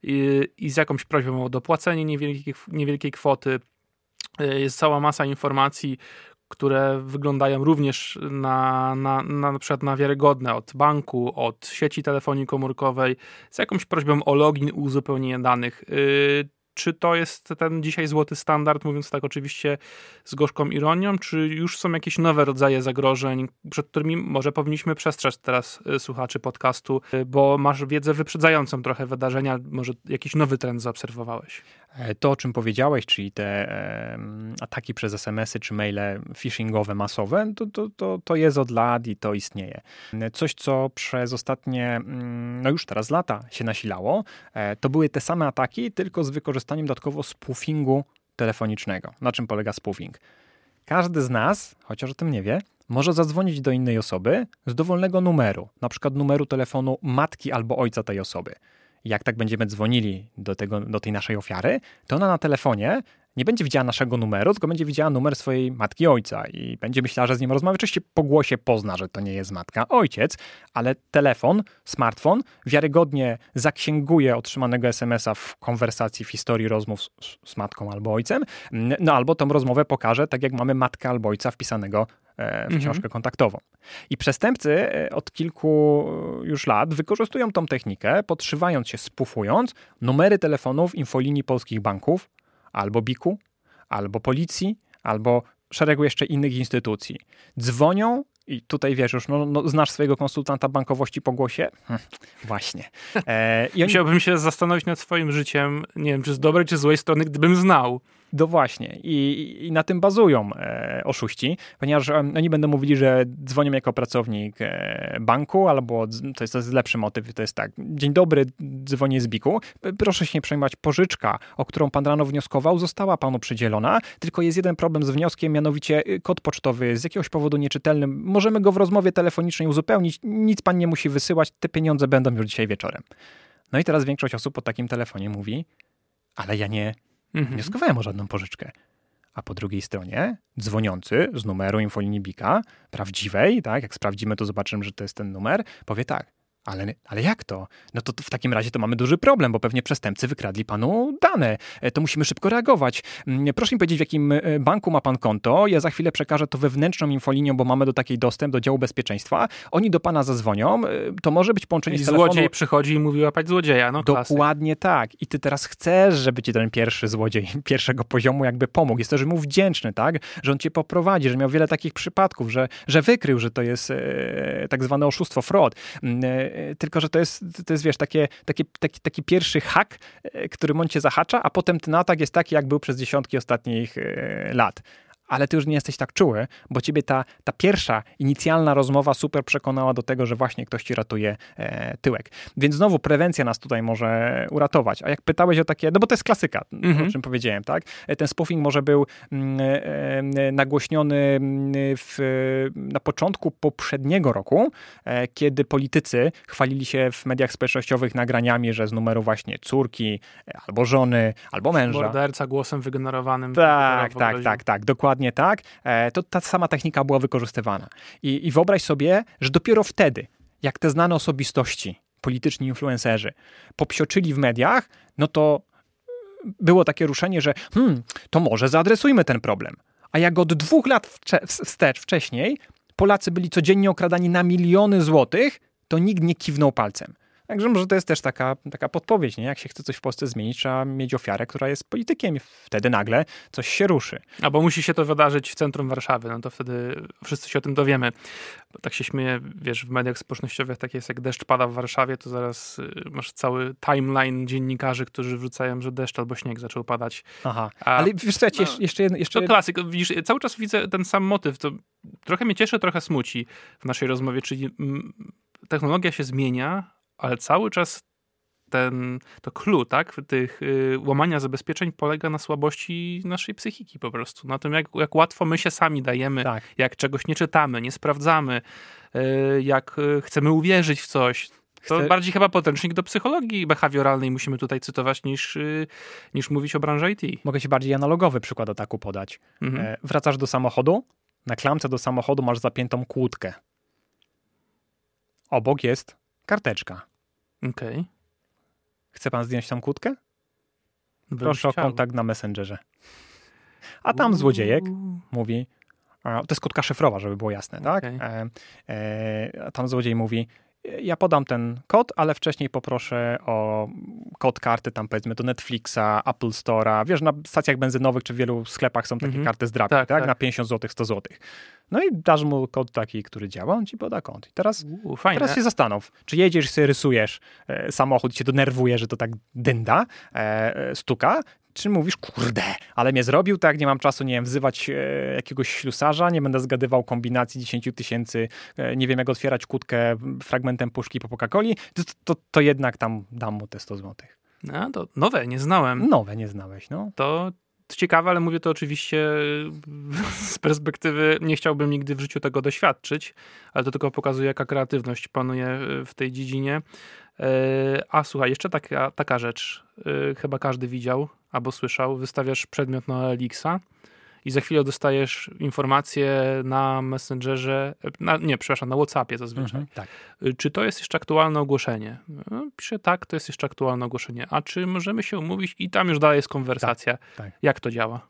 i, i z jakąś prośbą o dopłacenie niewielkiej, niewielkiej kwoty. Jest cała masa informacji, które wyglądają również na, na, na, na przykład na wiarygodne od banku, od sieci telefonii komórkowej, z jakąś prośbą o login, uzupełnienie danych. Yy, czy to jest ten dzisiaj złoty standard, mówiąc tak oczywiście z gorzką ironią, czy już są jakieś nowe rodzaje zagrożeń, przed którymi może powinniśmy przestrzec teraz y, słuchaczy podcastu, y, bo masz wiedzę wyprzedzającą trochę wydarzenia, może jakiś nowy trend zaobserwowałeś? E, to, o czym powiedziałeś, czyli te e, ataki przez SMS-y czy maile phishingowe masowe, to, to, to, to jest od lat i to istnieje. Coś, co przez ostatnie, mm, no już teraz lata się nasilało, e, to były te same ataki, tylko z wykorzystaniem dodatkowo spoofingu telefonicznego. Na czym polega spoofing? Każdy z nas, chociaż o tym nie wie, może zadzwonić do innej osoby z dowolnego numeru, na przykład numeru telefonu matki albo ojca tej osoby jak tak będziemy dzwonili do, tego, do tej naszej ofiary, to ona na telefonie nie będzie widziała naszego numeru, tylko będzie widziała numer swojej matki ojca i będzie myślała, że z nim rozmawia. Oczywiście po głosie pozna, że to nie jest matka ojciec, ale telefon, smartfon wiarygodnie zaksięguje otrzymanego SMS-a w konwersacji, w historii rozmów z, z matką albo ojcem, no albo tą rozmowę pokaże, tak jak mamy matkę albo ojca wpisanego w mhm. książkę kontaktową. I przestępcy e, od kilku już lat wykorzystują tą technikę, podszywając się, spufując numery telefonów infolinii polskich banków, albo BIK-u, albo policji, albo szeregu jeszcze innych instytucji. Dzwonią i tutaj wiesz już, no, no, znasz swojego konsultanta bankowości po głosie? Hm, właśnie. E, i oni... Musiałbym się zastanowić nad swoim życiem, nie wiem, czy z dobrej, czy z złej strony, gdybym znał. No właśnie. I, I, na tym bazują e, oszuści, ponieważ e, oni będą mówili, że dzwonią jako pracownik e, banku, albo to jest, to jest lepszy motyw, to jest tak, dzień dobry, dzwonię z Biku, proszę się nie przejmować, pożyczka, o którą pan rano wnioskował, została panu przydzielona, tylko jest jeden problem z wnioskiem, mianowicie y, kod pocztowy z jakiegoś powodu nieczytelny, możemy go w rozmowie telefonicznej uzupełnić, nic pan nie musi wysyłać, te pieniądze będą już dzisiaj wieczorem. No i teraz większość osób po takim telefonie mówi, ale ja nie mhm. wnioskowałem o żadną pożyczkę. A po drugiej stronie dzwoniący z numeru infolinii Bika, prawdziwej, tak, jak sprawdzimy, to zobaczymy, że to jest ten numer, powie tak, ale, ale jak to? No to, to, w takim razie to mamy duży problem, bo pewnie przestępcy wykradli panu dane. E, to musimy szybko reagować. Mm, proszę mi powiedzieć, w jakim e, banku ma pan konto. Ja za chwilę przekażę to wewnętrzną infolinią, bo mamy do takiej dostęp do działu bezpieczeństwa. Oni do pana zadzwonią. E, to może być połączenie I z telefonu. Złodziej przychodzi i mówi łapać złodzieja. No, Dokładnie tak. I ty teraz chcesz, żeby ci ten pierwszy złodziej pierwszego poziomu jakby pomógł. Jest też mu wdzięczny, tak? Że on cię poprowadzi, że miał wiele takich przypadków, że, że wykrył, że to jest e, tak zwane oszustwo, fraud mm, tylko że to jest, to jest wiesz, takie, takie, taki, taki pierwszy hak, e, który on cię zahacza, a potem ten atak jest taki, jak był przez dziesiątki ostatnich e, lat ale ty już nie jesteś tak czuły, bo ciebie ta, ta pierwsza, inicjalna rozmowa super przekonała do tego, że właśnie ktoś ci ratuje e, tyłek. Więc znowu prewencja nas tutaj może uratować. A jak pytałeś o takie, no bo to jest klasyka, mhm. o czym powiedziałem, tak? E, ten spoofing może był mm, e, e, nagłośniony mm, w, na początku poprzedniego roku, e, kiedy politycy chwalili się w mediach społecznościowych nagraniami, że z numeru właśnie córki, albo żony, albo męża. Morderca głosem wygenerowanym. Tak, tak, tak, tak, dokładnie dokładnie tak, e, to ta sama technika była wykorzystywana. I, I wyobraź sobie, że dopiero wtedy, jak te znane osobistości, polityczni influencerzy, popsioczyli w mediach, no to było takie ruszenie, że hmm, to może zaadresujmy ten problem. A jak od dwóch lat wstecz wcześniej Polacy byli codziennie okradani na miliony złotych, to nikt nie kiwnął palcem. Także może to jest też taka, taka podpowiedź, nie? Jak się chce coś w Polsce zmienić, trzeba mieć ofiarę, która jest politykiem i wtedy nagle coś się ruszy. Albo musi się to wydarzyć w centrum Warszawy, no to wtedy wszyscy się o tym dowiemy. Bo tak się śmieje, wiesz, w mediach społecznościowych tak jest, jak deszcz pada w Warszawie, to zaraz y, masz cały timeline dziennikarzy, którzy wrzucają, że deszcz albo śnieg zaczął padać. Aha, A, ale wiesz co, no, jeszcze, jedno, jeszcze... To klasyk, widzisz, cały czas widzę ten sam motyw, to trochę mnie cieszy, trochę smuci w naszej rozmowie, czyli technologia się zmienia, ale cały czas ten, to clue, tak, tych y, łamania zabezpieczeń polega na słabości naszej psychiki po prostu. Na tym, jak, jak łatwo my się sami dajemy, tak. jak czegoś nie czytamy, nie sprawdzamy, y, jak y, chcemy uwierzyć w coś. To Chcę... bardziej chyba podręcznik do psychologii behawioralnej musimy tutaj cytować niż, y, niż mówić o branży IT. Mogę ci bardziej analogowy przykład ataku podać. Mhm. E, wracasz do samochodu, na klamce do samochodu masz zapiętą kłódkę. Obok jest karteczka. Okej. Okay. Chce pan zdjąć tą kłódkę? Proszę o kontakt na Messengerze. A tam złodziejek mówi, to jest kłódka szyfrowa, żeby było jasne, tak? Okay. E, e, a tam złodziej mówi, ja podam ten kod, ale wcześniej poproszę o kod karty tam powiedzmy do Netflixa, Apple Store'a. Wiesz, na stacjach benzynowych czy w wielu sklepach są takie mhm. karty z drapie, tak, tak, tak? Na 50 zł, 100 zł. No i dasz mu kod taki, który działa, on ci poda kod. I teraz, U, teraz się zastanów, czy jedziesz i sobie rysujesz e, samochód i cię denerwuje, że to tak dynda, e, e stuka, czy mówisz, kurde, ale mnie zrobił, tak, nie mam czasu, nie wiem, wzywać e, jakiegoś ślusarza, nie będę zgadywał kombinacji 10 tysięcy, e, nie wiem, jak otwierać kłódkę fragmentem puszki po Coca-Coli, to, to, to, jednak tam dam mu te 100 złotych. No, to nowe, nie znałem. Nowe nie znałeś, no. To ciekawe, ale mówię to oczywiście z perspektywy, nie chciałbym nigdy w życiu tego doświadczyć, ale to tylko pokazuje, jaka kreatywność panuje w tej dziedzinie. E, a słuchaj, jeszcze taka, taka rzecz, e, chyba każdy widział albo słyszał, wystawiasz przedmiot na Elixa i za chwilę dostajesz informację na Messengerze, na, nie, przepraszam, na WhatsAppie zazwyczaj. Mhm, tak. E, czy to jest jeszcze aktualne ogłoszenie? No, piszę tak, to jest jeszcze aktualne ogłoszenie. A czy możemy się umówić? I tam już dalej jest konwersacja. Tak, tak. Jak to działa?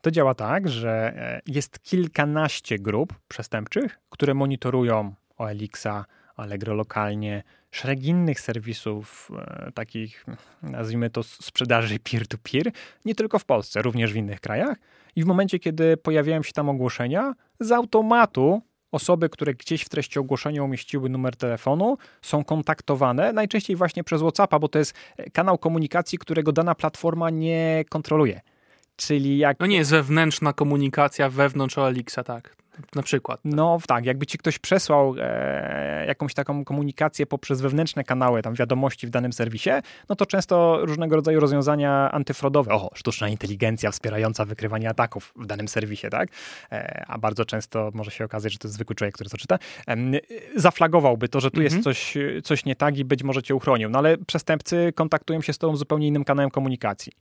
To działa tak, że jest kilkanaście grup przestępczych, które monitorują OLX-a, Allegro lokalnie, szereg innych serwisów, e, takich nazwijmy to sprzedaży peer-to-peer, nie tylko w Polsce, również w innych krajach. I w momencie, kiedy pojawiają się tam ogłoszenia, z automatu osoby, które gdzieś w treści ogłoszenia umieściły numer telefonu, są kontaktowane, najczęściej właśnie przez WhatsAppa, bo to jest kanał komunikacji, którego dana platforma nie kontroluje. Czyli jak... No nie jest wewnętrzna komunikacja wewnątrz OLX-a, tak na przykład. Tak? No tak, jakby ci ktoś przesłał e, jakąś taką komunikację poprzez wewnętrzne kanały, tam wiadomości w danym serwisie, no to często różnego rodzaju rozwiązania antyfrodowe, o, sztuczna inteligencja wspierająca wykrywanie ataków w danym serwisie, tak? E, a bardzo często może się okazać, że to jest zwykły człowiek, który to czyta, e, zaflagowałby to, że tu mhm. jest coś, coś nie tak i być może cię uchronił. No ale przestępcy kontaktują się z tobą zupełnie innym kanałem komunikacji.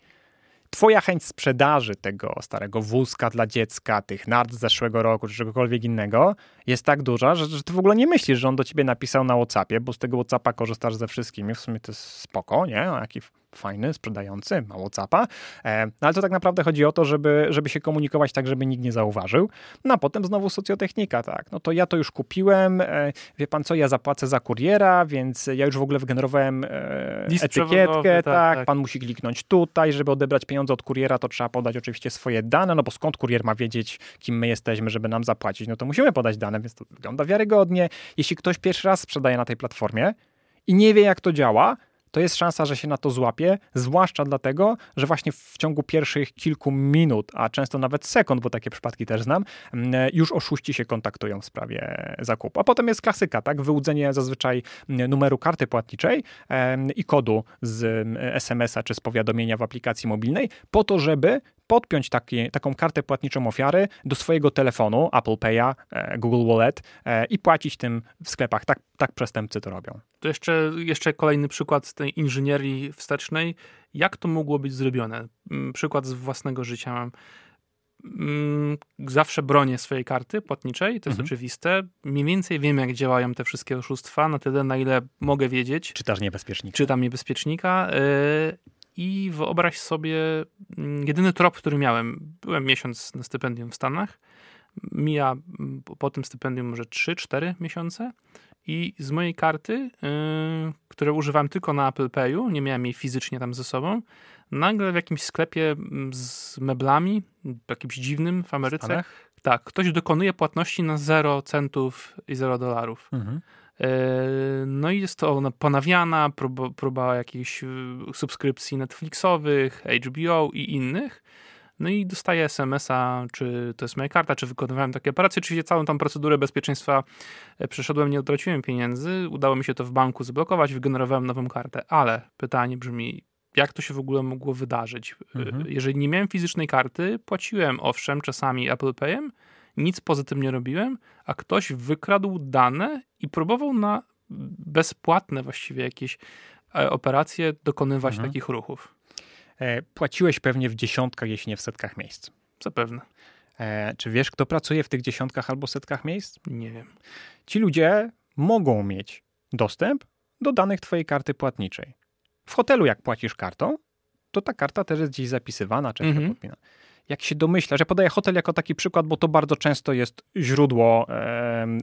Twoja chęć sprzedaży tego starego wózka dla dziecka, tych nart z zeszłego roku, czy czegokolwiek innego, jest tak duża, że, że ty w ogóle nie myślisz, że on do ciebie napisał na WhatsAppie, bo z tego WhatsAppa korzystasz ze wszystkimi. W sumie to jest spoko, nie? O, jaki fajny, sprzedający, ma Whatsappa. E, no ale to tak naprawdę chodzi o to, żeby, żeby się komunikować tak, żeby nikt nie zauważył. No a potem znowu socjotechnika, tak. No to ja to już kupiłem, e, wie pan co, ja zapłacę za kuriera, więc ja już w ogóle wygenerowałem e, etykietkę, tak, tak, tak, pan musi kliknąć tutaj, żeby odebrać pieniądze od kuriera, to trzeba podać oczywiście swoje dane, no bo skąd kurier ma wiedzieć, kim my jesteśmy, żeby nam zapłacić? No to musimy podać dane, więc to wygląda wiarygodnie. Jeśli ktoś pierwszy raz sprzedaje na tej platformie i nie wie, jak to działa, to jest szansa, że się na to złapie, zwłaszcza dlatego, że właśnie w ciągu pierwszych kilku minut, a często nawet sekund, bo takie przypadki też znam, mm, już oszuści się kontaktują w sprawie zakupu. A potem jest klasyka, tak? Wyłudzenie zazwyczaj numeru karty płatniczej i kodu z SMS-a czy z powiadomienia w aplikacji mobilnej, po to, żeby podpiąć taki, taką kartę płatniczą ofiary do swojego telefonu, Apple Pay'a, e, Google Wallet e, i płacić tym w sklepach. Tak, tak przestępcy to robią. To jeszcze, jeszcze kolejny przykład z tej inżynierii wstecznej. Jak to mogło być zrobione? Mm, przykład z własnego życia mam. Mm, zawsze bronię swojej karty płatniczej, to jest mhm. oczywiste. Mniej więcej wiem, jak działają te wszystkie oszustwa, na tyle, na ile mogę wiedzieć. Czytasz niebezpiecznika. Czytam niebezpiecznika. Y, i wyobraź sobie, mm, jedyny trop, który miałem, byłem miesiąc na stypendium w Stanach, mija mm, po tym stypendium może 3-4 miesiące i z mojej karty, yy, które używam tylko na Apple Payu, nie miałem jej fizycznie tam ze sobą, nagle w jakimś sklepie mm, z meblami, jakimś dziwnym w Ameryce, tak, ktoś dokonuje płatności na 0 centów i 0 dolarów. Mhm. E, no i jest to ponawiana, próba, próba jakichś e, subskrypcji Netflixowych, HBO i innych. No i dostaję SMS-a, czy to jest moja karta, czy wykonywałem takie operacje. Oczywiście całą tą procedurę bezpieczeństwa e, przeszedłem, nie utraciłem pieniędzy. Udało mi się to w banku zablokować, wygenerowałem nową kartę. Ale pytanie brzmi, jak to się w ogóle mogło wydarzyć? Mhm. Jeżeli nie miałem fizycznej karty, płaciłem owszem czasami Apple Payem, nic poza tym nie robiłem, a ktoś wykradł dane i próbował na bezpłatne właściwie jakieś e, operacje dokonywać mhm. takich ruchów. E, płaciłeś pewnie w dziesiątkach, jeśli nie w setkach miejsc. Zapewne. E, czy wiesz, kto pracuje w tych dziesiątkach albo setkach miejsc? Nie wiem. Ci ludzie mogą mieć dostęp do danych twojej karty płatniczej. W hotelu, jak płacisz kartą, to ta karta też jest gdzieś zapisywana, czy mhm. podpina. Jak się domyślasz, ja podaję hotel jako taki przykład, bo to bardzo często jest źródło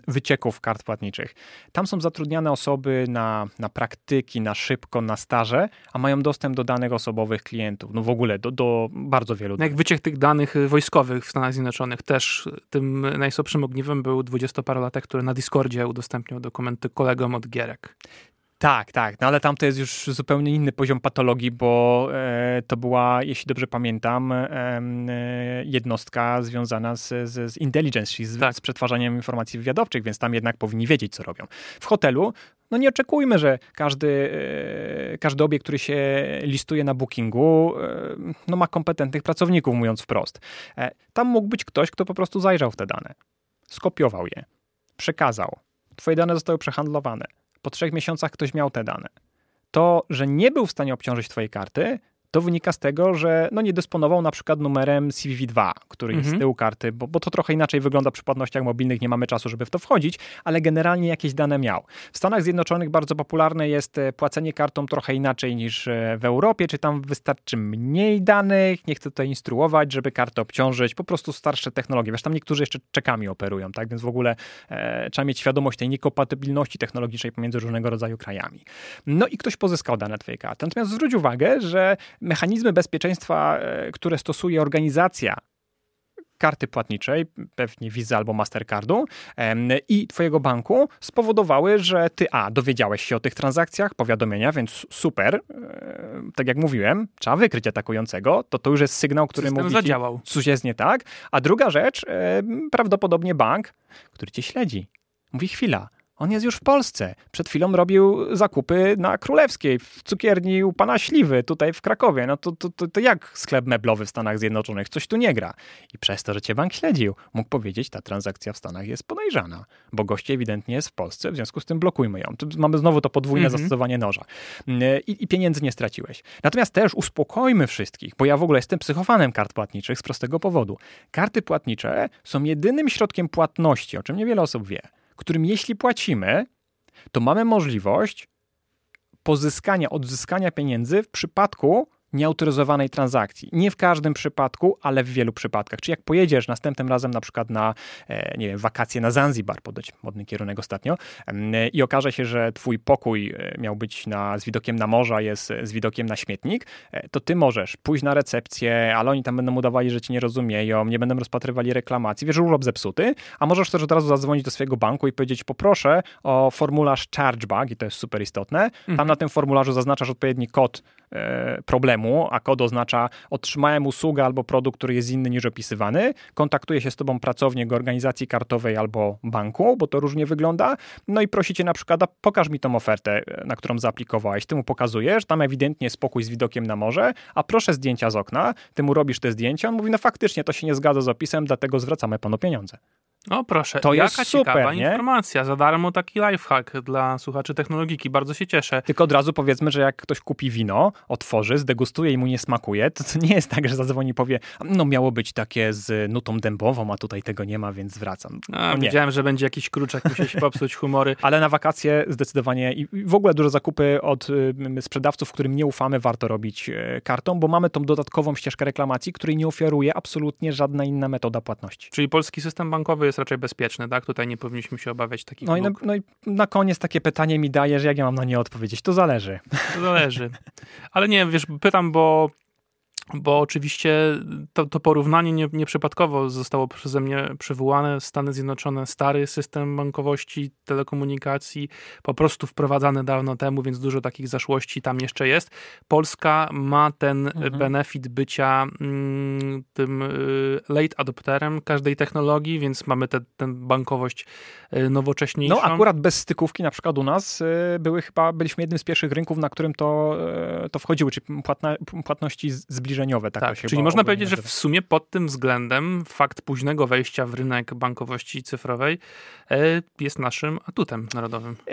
wycieków kart płatniczych. Tam są zatrudniane osoby na, na praktyki, na szybko, na staże, a mają dostęp do danych osobowych klientów. No w ogóle do, do bardzo wielu. No jak wyciek tych danych wojskowych w Stanach Zjednoczonych też tym najsłabszym ogniwem był dwudziestoparolatek, który na Discordzie udostępniał dokumenty kolegom od gierek. Tak, tak, no ale tam to jest już zupełnie inny poziom patologii, bo e, to była, jeśli dobrze pamiętam, e, jednostka związana z, z, z intelligence, czyli z, tak. z przetwarzaniem informacji wywiadowczych, więc tam jednak powinni wiedzieć, co robią. W hotelu no nie oczekujmy, że każdy, e, każdy obiekt, który się listuje na bookingu, e, no ma kompetentnych pracowników, mówiąc wprost. E, tam mógł być ktoś, kto po prostu zajrzał w te dane, skopiował je, przekazał. Twoje dane zostały przehandlowane po trzech miesiącach ktoś miał te dane. To, że nie był w stanie obciążyć Twojej karty, to wynika z tego, że no nie dysponował na przykład numerem CVV2, który mhm. jest z mhm. tyłu karty, bo, bo to trochę inaczej wygląda przy płatnościach mobilnych, nie mamy czasu, żeby w to wchodzić, ale generalnie jakieś dane miał. W Stanach Zjednoczonych bardzo popularne jest e, płacenie kartą trochę inaczej niż e, w Europie, czy tam wystarczy mniej danych, nie chcę tutaj instruować, żeby kartę obciążyć, po prostu starsze technologie. Wiesz, tam niektórzy jeszcze czekami operują, tak, więc w ogóle e, trzeba mieć świadomość tej niekompatybilności technologicznej pomiędzy różnego rodzaju krajami. No i ktoś pozyskał dane twojej karty. Natomiast zwróć uwagę, że mechanizmy bezpieczeństwa, e, które stosuje organizacja karty płatniczej, pewnie Visa albo Mastercardu i twojego banku spowodowały, że ty a, dowiedziałeś się o tych transakcjach, powiadomienia, więc super, e, tak jak mówiłem, trzeba wykryć atakującego, to to już jest sygnał, który System mówi zadziałał. coś jest nie tak, a druga rzecz, prawdopodobnie bank, który cię śledzi. Mówi chwila, on jest już w Polsce. Przed chwilą robił zakupy na Królewskiej, w cukierni u pana Śliwy, tutaj w Krakowie. No to, to, to, to, jak sklep meblowy w Stanach Zjednoczonych? Coś tu nie gra. I przez to, że cię bank śledził, mógł powiedzieć, ta transakcja w Stanach jest podejrzana, bo goście ewidentnie jest w Polsce, w związku z tym blokujmy ją. Tu mamy znowu to podwójne mhm. zastosowanie noża. I, I pieniędzy nie straciłeś. Natomiast też uspokojmy wszystkich, bo ja w ogóle jestem psychofanem kart płatniczych z prostego powodu. Karty płatnicze są jedynym środkiem płatności, o czym niewiele osób wie którym jeśli płacimy, to mamy możliwość pozyskania, odzyskania pieniędzy w przypadku, nieautoryzowanej transakcji. Nie w każdym przypadku, ale w wielu przypadkach. Czy jak pojedziesz następnym razem na przykład na e, nie wiem, wakacje na Zanzibar, podać modny kierunek ostatnio, i okaże się, że twój pokój e, miał być na, z widokiem na morza, jest z widokiem na śmietnik, e, to ty możesz pójść na recepcję, ale oni tam będą udawali, że cię nie rozumieją, nie będą rozpatrywali reklamacji, wiesz, urlop zepsuty, a możesz też od razu zadzwonić do swojego banku i powiedzieć, poproszę o formularz chargeback i to jest super istotne. Tam mhm. na tym formularzu zaznaczasz odpowiedni kod problemu, a kod oznacza otrzymałem usługę albo produkt, który jest inny niż opisywany, kontaktuje się z tobą pracownik organizacji kartowej albo banku, bo to różnie wygląda, no i prosicie na przykład, pokaż mi tą ofertę, na którą zaaplikowałeś. Ty mu pokazujesz, tam ewidentnie spokój z widokiem na morze, a proszę zdjęcia z okna, ty mu robisz te zdjęcia, on mówi, no faktycznie to się nie zgadza z opisem, dlatego zwracamy panu pieniądze. O proszę, to jaka jest super, ciekawa nie? informacja. Za darmo taki lifehack dla słuchaczy technologiki. Bardzo się cieszę. Tylko od razu powiedzmy, że jak ktoś kupi wino, otworzy, zdegustuje i mu nie smakuje, to, to nie jest tak, że zadzwoni i powie, no miało być takie z nutą dębową, a tutaj tego nie ma, więc zwracam. A, no Widziałem, że będzie jakiś kruczek, musi się popsuć humory. Ale na wakacje zdecydowanie i w ogóle dużo zakupy od sprzedawców, którym nie ufamy, warto robić y, kartą, bo mamy tą dodatkową ścieżkę reklamacji, której nie oferuje absolutnie żadna inna metoda płatności. Czyli polski system bankowy jest jest raczej bezpieczny, tak? Tutaj nie powinniśmy się obawiać takich no i, na, no i na koniec takie pytanie mi daje, że jak ja mam na nie odpowiedzieć? To zależy. To zależy. Ale nie, wiesz, pytam, bo bo oczywiście to, to porównanie nie, nieprzypadkowo zostało przeze mnie przywołane. Stany Zjednoczone, stary system bankowości, telekomunikacji, po prostu wprowadzany dawno temu, więc dużo takich zaszłości tam jeszcze jest. Polska ma ten mhm. benefit bycia mm, tym y, late adopterem każdej technologii, więc mamy tę bankowość y, nowocześniejszą. No akurat bez stykówki na przykład u nas y, były chyba, byliśmy jednym z pierwszych rynków, na którym to, to wchodziły, czyli płatna, płatności zbliżone zbliżeniowe. Tak, tak czyli można powiedzieć, nazywa. że w sumie pod tym względem fakt późnego wejścia w rynek bankowości cyfrowej e, jest naszym atutem narodowym. E,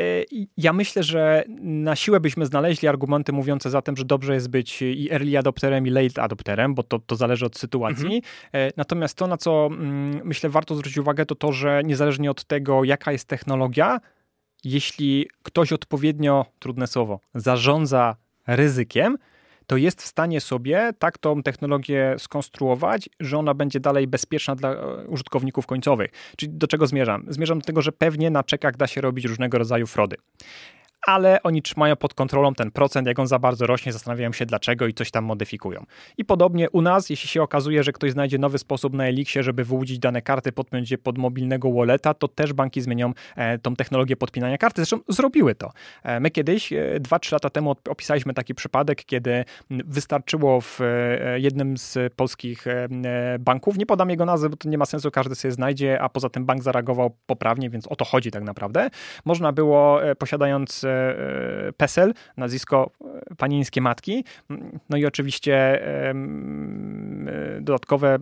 ja myślę, że na siłę byśmy znaleźli argumenty mówiące za tym, że dobrze jest być i early adopterem, i late adopterem, bo to, to zależy od sytuacji. Mhm. E, natomiast to, na co mm, myślę warto zwrócić uwagę, to to, że niezależnie od tego, jaka jest technologia, jeśli ktoś odpowiednio, trudne słowo, zarządza ryzykiem, to jest w stanie sobie tak tą technologię skonstruować, że ona będzie dalej bezpieczna dla e, użytkowników końcowych. Czyli do czego zmierzam? Zmierzam do tego, że pewnie na czekach da się robić różnego rodzaju frody ale oni trzymają pod kontrolą ten procent, jak on za bardzo rośnie, zastanawiają się dlaczego i coś tam modyfikują. I podobnie u nas, jeśli się okazuje, że ktoś znajdzie nowy sposób na Elixie, żeby wyłudzić dane karty, podpiąć je pod mobilnego walleta, to też banki zmienią e, tą technologię podpinania karty. Zresztą zrobiły to. E, my kiedyś, e, 2-3 lata temu opisaliśmy taki przypadek, kiedy wystarczyło w e, jednym z polskich e, e, banków, nie podam jego nazwy, bo to nie ma sensu, każdy sobie znajdzie, a poza tym bank zareagował poprawnie, więc o to chodzi tak naprawdę. Można było, posiadając E, PESEL, nazwisko e, panińskie matki. No i oczywiście e, dodatkowe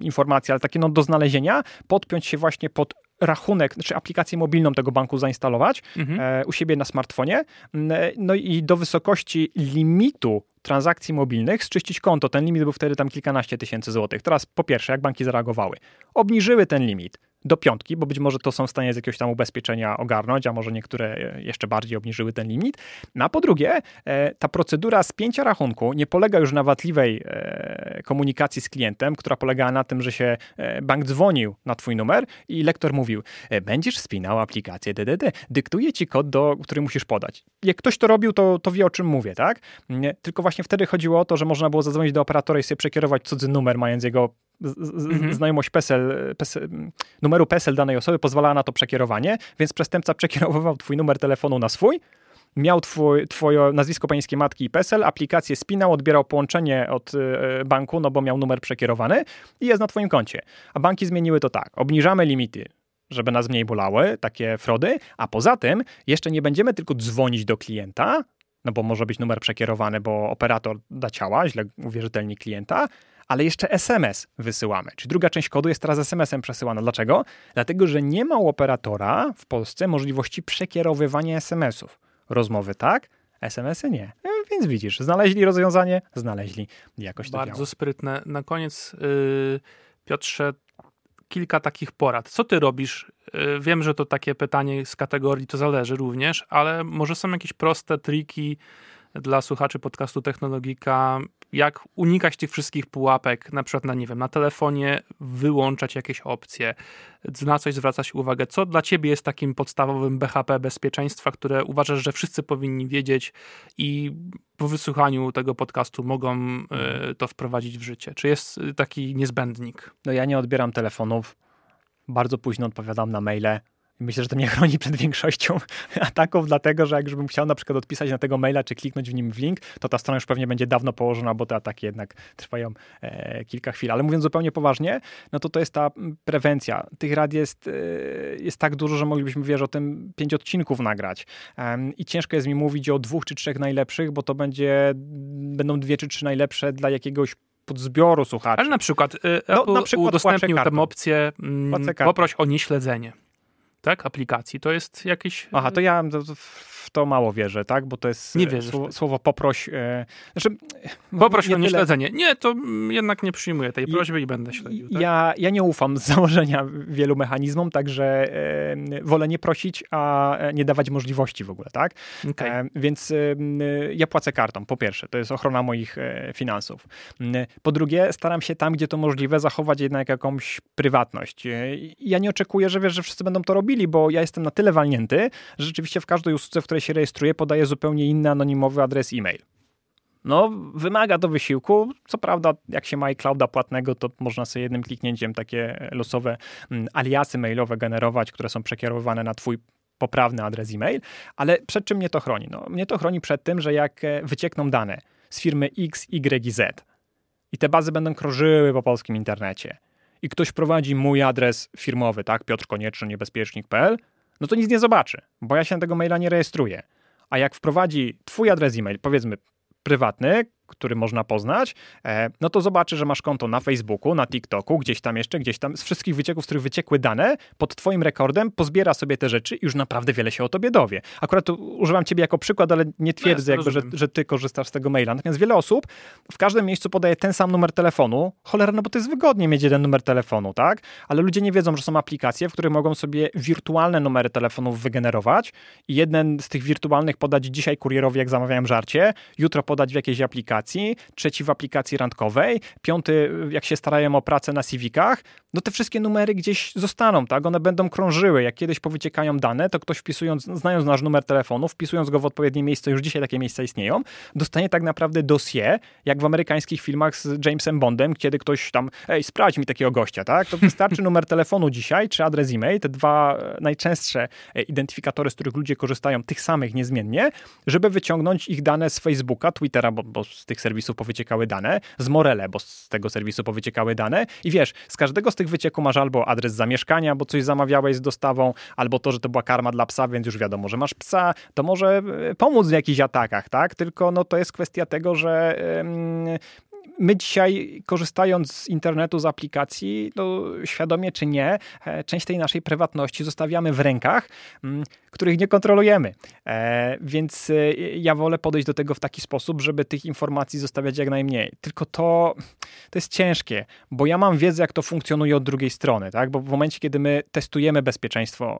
informacje, ale takie no do znalezienia, podpiąć się właśnie pod rachunek, czy aplikację mobilną tego banku zainstalować mhm. u siebie na smartfonie, no i do wysokości limitu transakcji mobilnych zczyścić konto. Ten limit był wtedy tam kilkanaście tysięcy złotych. Teraz po pierwsze, jak banki zareagowały? Obniżyły ten limit do piątki, bo być może to są w stanie z jakiegoś tam ubezpieczenia ogarnąć, a może niektóre e, jeszcze bardziej obniżyły ten limit. No a po drugie, e, ta procedura spięcia rachunku nie polega już na wadliwej e, komunikacji z klientem, która polegała na tym, że się bank dzwonił na twój numer i lektor mówił, będziesz spinał aplikację DDD, dyktuje ci kod, do, który musisz podać. Jak ktoś to robił, to, to wie o czym mówię, tak? Tylko właśnie wtedy chodziło o to, że można było zadzwonić do operatora i sobie przekierować cudzy numer, mając jego mhm. znajomość PESEL, PESEL, numeru PESEL danej osoby pozwalała na to przekierowanie, więc przestępca przekierowywał twój numer telefonu na swój, miał twój, twoje nazwisko pańskiej matki i PESEL, aplikację spinał, odbierał połączenie od y, banku, no bo miał numer przekierowany i jest na twoim koncie. A banki zmieniły to tak, obniżamy limity żeby nas mniej bolały, takie frody, a poza tym jeszcze nie będziemy tylko dzwonić do klienta, no bo może być numer przekierowany, bo operator da ciała, źle uwierzytelni klienta, ale jeszcze SMS wysyłamy. Czyli druga część kodu jest teraz SMS-em przesyłana. Dlaczego? Dlatego, że nie ma u operatora w Polsce możliwości przekierowywania SMS-ów. Rozmowy tak, SMS-y nie. No, więc widzisz, znaleźli rozwiązanie, znaleźli jakoś to Bardzo sprytne. Na koniec, yy, Piotrze, kilka takich porad. Co ty robisz? Yy, wiem, że to takie pytanie z kategorii to zależy również, ale może są jakieś proste triki dla słuchaczy podcastu Technologika, jak unikać tych wszystkich pułapek, na przykład na, nie wiem, na telefonie wyłączać jakieś opcje, na coś zwracać uwagę. Co dla ciebie jest takim podstawowym BHP bezpieczeństwa, które uważasz, że wszyscy powinni wiedzieć i po wysłuchaniu tego podcastu mogą y, to wprowadzić w życie? Czy jest taki niezbędnik? No ja nie odbieram telefonów, bardzo późno odpowiadam na maile, Myślę, że to mnie chroni przed większością ataków, dlatego że jak już bym chciał na przykład odpisać na tego maila, czy kliknąć w nim w link, to ta strona już pewnie będzie dawno położona, bo te ataki jednak trwają e, kilka chwil. Ale mówiąc zupełnie poważnie, no to to jest ta prewencja. Tych rad jest, e, jest tak dużo, że moglibyśmy, wiesz, o tym pięć odcinków nagrać. E, I ciężko jest mi mówić o dwóch czy trzech najlepszych, bo to będzie, będą dwie czy trzy najlepsze dla jakiegoś podzbioru słuchaczy. Ale na przykład, y, no, na przykład udostępnił tę opcję mm, poproś o nieśledzenie tak, aplikacji. To jest jakieś... Aha, to ja w to mało wierzę, tak? Bo to jest nie e, słowo, słowo poproś. E, znaczy, poproś nie o nieśledzenie. Nie, to jednak nie przyjmuję tej prośby i, i będę śledził. Tak? Ja, ja nie ufam z założenia wielu mechanizmom, także e, wolę nie prosić, a e, nie dawać możliwości w ogóle, tak? Okay. E, więc e, ja płacę kartą, po pierwsze, to jest ochrona moich finansów. Po drugie, staram się tam, gdzie to możliwe, zachować jednak jakąś prywatność. Ja nie oczekuję, że wiesz, że wszyscy będą to robili, bo ja jestem na tyle walnięty, że rzeczywiście w każdej usłudze, w której się rejestruje, podaje zupełnie inny anonimowy adres e-mail. No, wymaga to wysiłku. Co prawda, jak się ma iClouda płatnego, to można sobie jednym kliknięciem takie losowe mm, aliasy mailowe generować, które są przekierowane na twój poprawny adres e-mail, ale przed czym mnie to chroni? No, mnie to chroni przed tym, że jak e, wyciekną dane z firmy X, Y i Z i te bazy będą krążyły po polskim internecie i ktoś prowadzi mój adres firmowy, tak, Piotr Konieczny, niebezpiecznik.pl, no to nic nie zobaczy, bo ja się na tego maila nie rejestruję. A jak wprowadzi twój adres e-mail, powiedzmy prywatny, który można poznać, e, no to zobaczy, że masz konto na Facebooku, na TikToku, gdzieś tam jeszcze, gdzieś tam, z wszystkich wycieków, z których wyciekły dane, pod twoim rekordem pozbiera sobie te rzeczy i już naprawdę wiele się o tobie dowie. Akurat używam ciebie jako przykład, ale nie twierdzę, jakby, że, że ty korzystasz z tego maila. Natomiast wiele osób w każdym miejscu podaje ten sam numer telefonu. Cholera, no bo to jest wygodnie mieć jeden numer telefonu, tak? Ale ludzie nie wiedzą, że są aplikacje, w których mogą sobie wirtualne numery telefonów wygenerować i jeden z tych wirtualnych podać dzisiaj kurierowi, jak zamawiałem żarcie, jutro podać w jakiejś aplikacji, aplikacji, trzeci w aplikacji randkowej, piąty jak się starają o pracę na Civicach, no te wszystkie numery gdzieś zostaną, tak? One będą krążyły. Jak kiedyś powyciekają dane, to ktoś wpisując, znając nasz numer telefonu, wpisując go w odpowiednie miejsce, już dzisiaj takie miejsca istnieją, dostanie tak naprawdę dossier, jak w amerykańskich filmach z Jamesem Bondem, kiedy ktoś tam, ej, sprawdź mi takiego gościa, tak? To wystarczy numer telefonu dzisiaj, czy adres e-mail, te dwa e, najczęstsze e, identyfikatory, z których ludzie korzystają, tych samych niezmiennie, żeby wyciągnąć ich dane z Facebooka, Twittera, bo, bo z tych serwisów powyciekały dane, z Morele, bo z tego serwisu powyciekały dane i wiesz, z każdego z tych wycieku masz albo adres zamieszkania, bo coś zamawiałeś z dostawą, albo to, że to była karma dla psa, więc już wiadomo, że masz psa, to może e, pomóc w jakichś atakach, tak? Tylko no to jest kwestia tego, że my dzisiaj, korzystając z internetu, z aplikacji, no, świadomie czy nie, e, część tej naszej prywatności zostawiamy w rękach, mm, których nie kontrolujemy. E, więc e, ja wolę podejść do tego w taki sposób, żeby tych informacji zostawiać jak najmniej. Tylko to, to jest ciężkie, bo ja mam wiedzę, jak to funkcjonuje od drugiej strony, tak? Bo w momencie, kiedy my testujemy bezpieczeństwo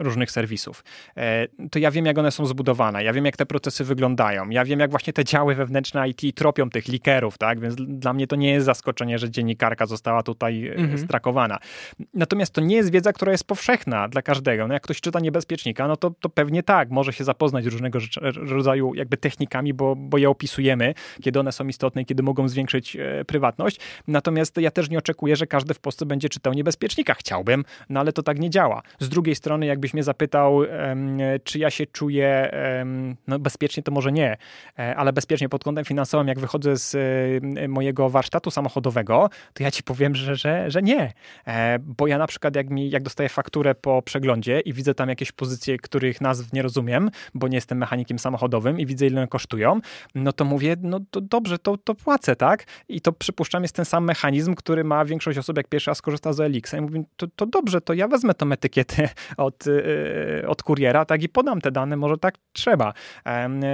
różnych serwisów. E, to ja wiem, jak one są zbudowane, ja wiem, jak te procesy wyglądają, ja wiem, jak właśnie te działy wewnętrzne IT tropią tych likerów, tak? Więc dla mnie to nie jest zaskoczenie, że dziennikarka została tutaj e, mhm. strakowana. Natomiast to nie jest wiedza, która jest powszechna dla każdego. No jak ktoś czyta niebezpiecznika, no to, to pewnie tak, może się zapoznać z różnego rodzaju jakby technikami, bo, bo je opisujemy, kiedy one są istotne i kiedy mogą zwiększyć e, prywatność. Natomiast ja też nie oczekuję, że każdy w Polsce będzie czytał niebezpiecznika. Chciałbym, no ale to tak nie działa. Z drugiej strony, jakby jakbyś mnie zapytał, czy ja się czuję no bezpiecznie, to może nie, e, ale bezpiecznie pod kątem finansowym, jak wychodzę z e, mojego warsztatu samochodowego, to ja ci powiem, że, że, że nie. E, bo ja na przykład, jak, mi, jak dostaję fakturę po przeglądzie i widzę tam jakieś pozycje, których nazw nie rozumiem, bo nie jestem mechanikiem samochodowym i widzę, ile one kosztują, no to mówię, no to dobrze, to, to płacę, tak? I to przypuszczam jest ten sam mechanizm, który ma większość osób, jak pierwszy raz korzysta z Elixa. I mówię, to, to dobrze, to ja wezmę tą etykietę od od kuriera, tak i podam te dane, może tak trzeba.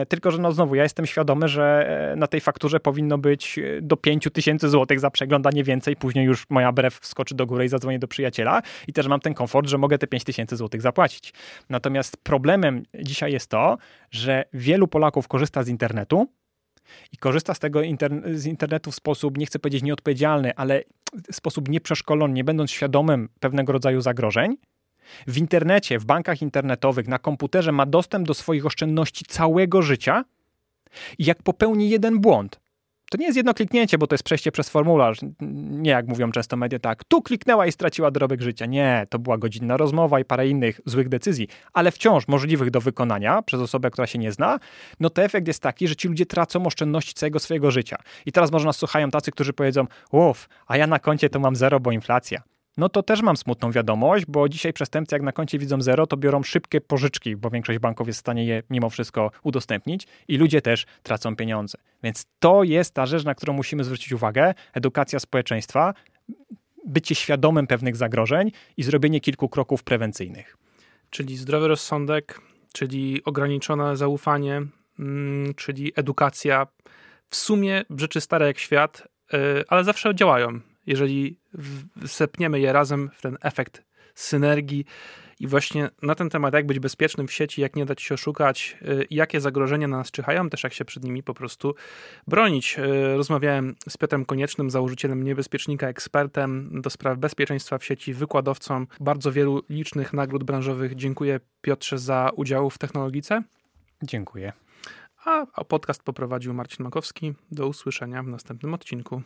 Tylko, że no znowu, ja jestem świadomy, że e, na tej fakturze powinno być e, do 5 tysięcy złotych za przeglądanie więcej, później już moja brew wskoczy do góry i zadzwonię do przyjaciela i też mam ten komfort, że mogę te 5 tysięcy złotych zapłacić. Natomiast problemem dzisiaj jest to, że wielu Polaków korzysta z internetu, i korzysta z tego z internetu w sposób, nie chcę powiedzieć nieodpowiedzialny, ale w sposób nieprzeszkolony, nie będąc świadomym pewnego rodzaju zagrożeń, w internecie, w bankach internetowych, na komputerze ma dostęp do swoich oszczędności całego życia i jak popełni jeden błąd, to nie jest jedno kliknięcie, bo to jest przejście przez formularz. Nie jak mówią często media, tak, tu kliknęła i straciła dorobek życia. Nie, to była godzinna rozmowa i parę innych złych decyzji, ale wciąż możliwych do wykonania przez osobę, która się nie zna. No to efekt jest taki, że ci ludzie tracą oszczędności całego swojego życia. I teraz może nas słuchają tacy, którzy powiedzą, uff, a ja na koncie to mam zero, bo inflacja no to też mam smutną wiadomość, bo dzisiaj przestępcy jak na koncie widzą zero, to biorą szybkie pożyczki, bo większość banków jest w stanie je mimo wszystko udostępnić i ludzie też tracą pieniądze. Więc to jest ta rzecz, na którą musimy zwrócić uwagę, edukacja społeczeństwa, bycie świadomym pewnych zagrożeń i zrobienie kilku kroków prewencyjnych. Czyli zdrowy rozsądek, czyli ograniczone zaufanie, mm, czyli edukacja. W sumie rzeczy stare jak świat, y, ale zawsze działają jeżeli sepniemy je razem w ten efekt synergii i właśnie na ten temat, jak być bezpiecznym w sieci, jak nie dać się oszukać, y, jakie zagrożenia na nas czyhają, też jak się przed nimi po prostu bronić. Y, rozmawiałem z Piotrem Koniecznym, założycielem Niebezpiecznika, ekspertem do spraw bezpieczeństwa w sieci, wykładowcą bardzo wielu licznych nagród branżowych. Dziękuję Piotrze za udział w Technologice. Dziękuję. A podcast poprowadził Marcin Makowski. Do usłyszenia w następnym odcinku.